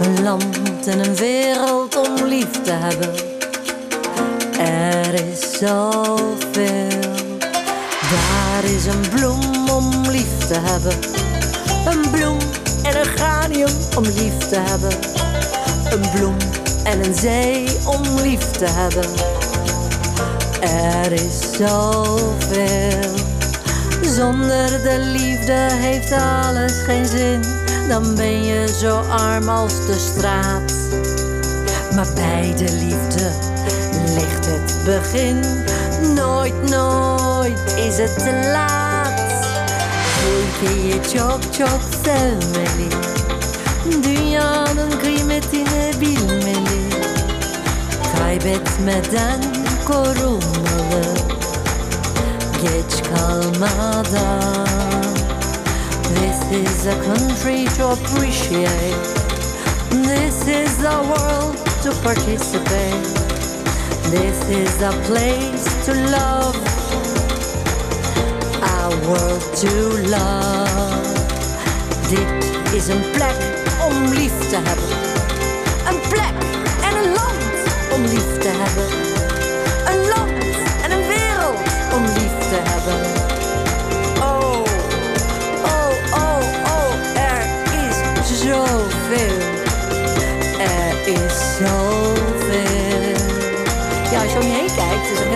Een land en een wereld om lief te hebben. Er is zoveel. Daar is een bloem om lief te hebben. Een bloem en een granium om lief te hebben. Een bloem en een zee om lief te hebben. Er is zoveel. Zonder de liefde heeft alles geen zin. Dan ben je zo arm als de straat. Maar bij de liefde ligt het begin. Nooit, nooit is het te laat. Çünkü çok çok sevmeli. Dünyanın kıymetini bilmeli. Kaybetmeden korunmalı. Geç kalmadan. This is a country to appreciate. This is a world to participate. This is a place to love, a world to love. Dit is een plek om lief te hebben. Een plek en een land om lief te hebben. Een land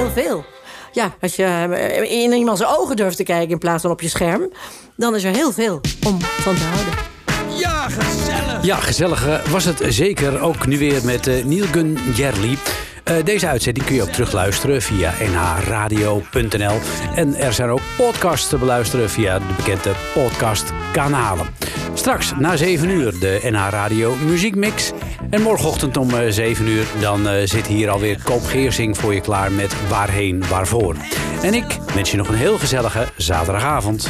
heel veel. Ja, als je eh, in iemands ogen durft te kijken in plaats van op je scherm, dan is er heel veel om van te houden. Ja, gezellig. Ja, gezellig eh, was het zeker. Ook nu weer met Neil Gunn Jerly. Uh, deze uitzending kun je ook terugluisteren via nhradio.nl. En er zijn ook podcasts te beluisteren via de bekende podcastkanalen. Straks na 7 uur de NH Radio Muziekmix. En morgenochtend om 7 uur dan uh, zit hier alweer Koop Geersing voor je klaar met Waarheen Waarvoor. En ik wens je nog een heel gezellige zaterdagavond.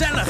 gezellig.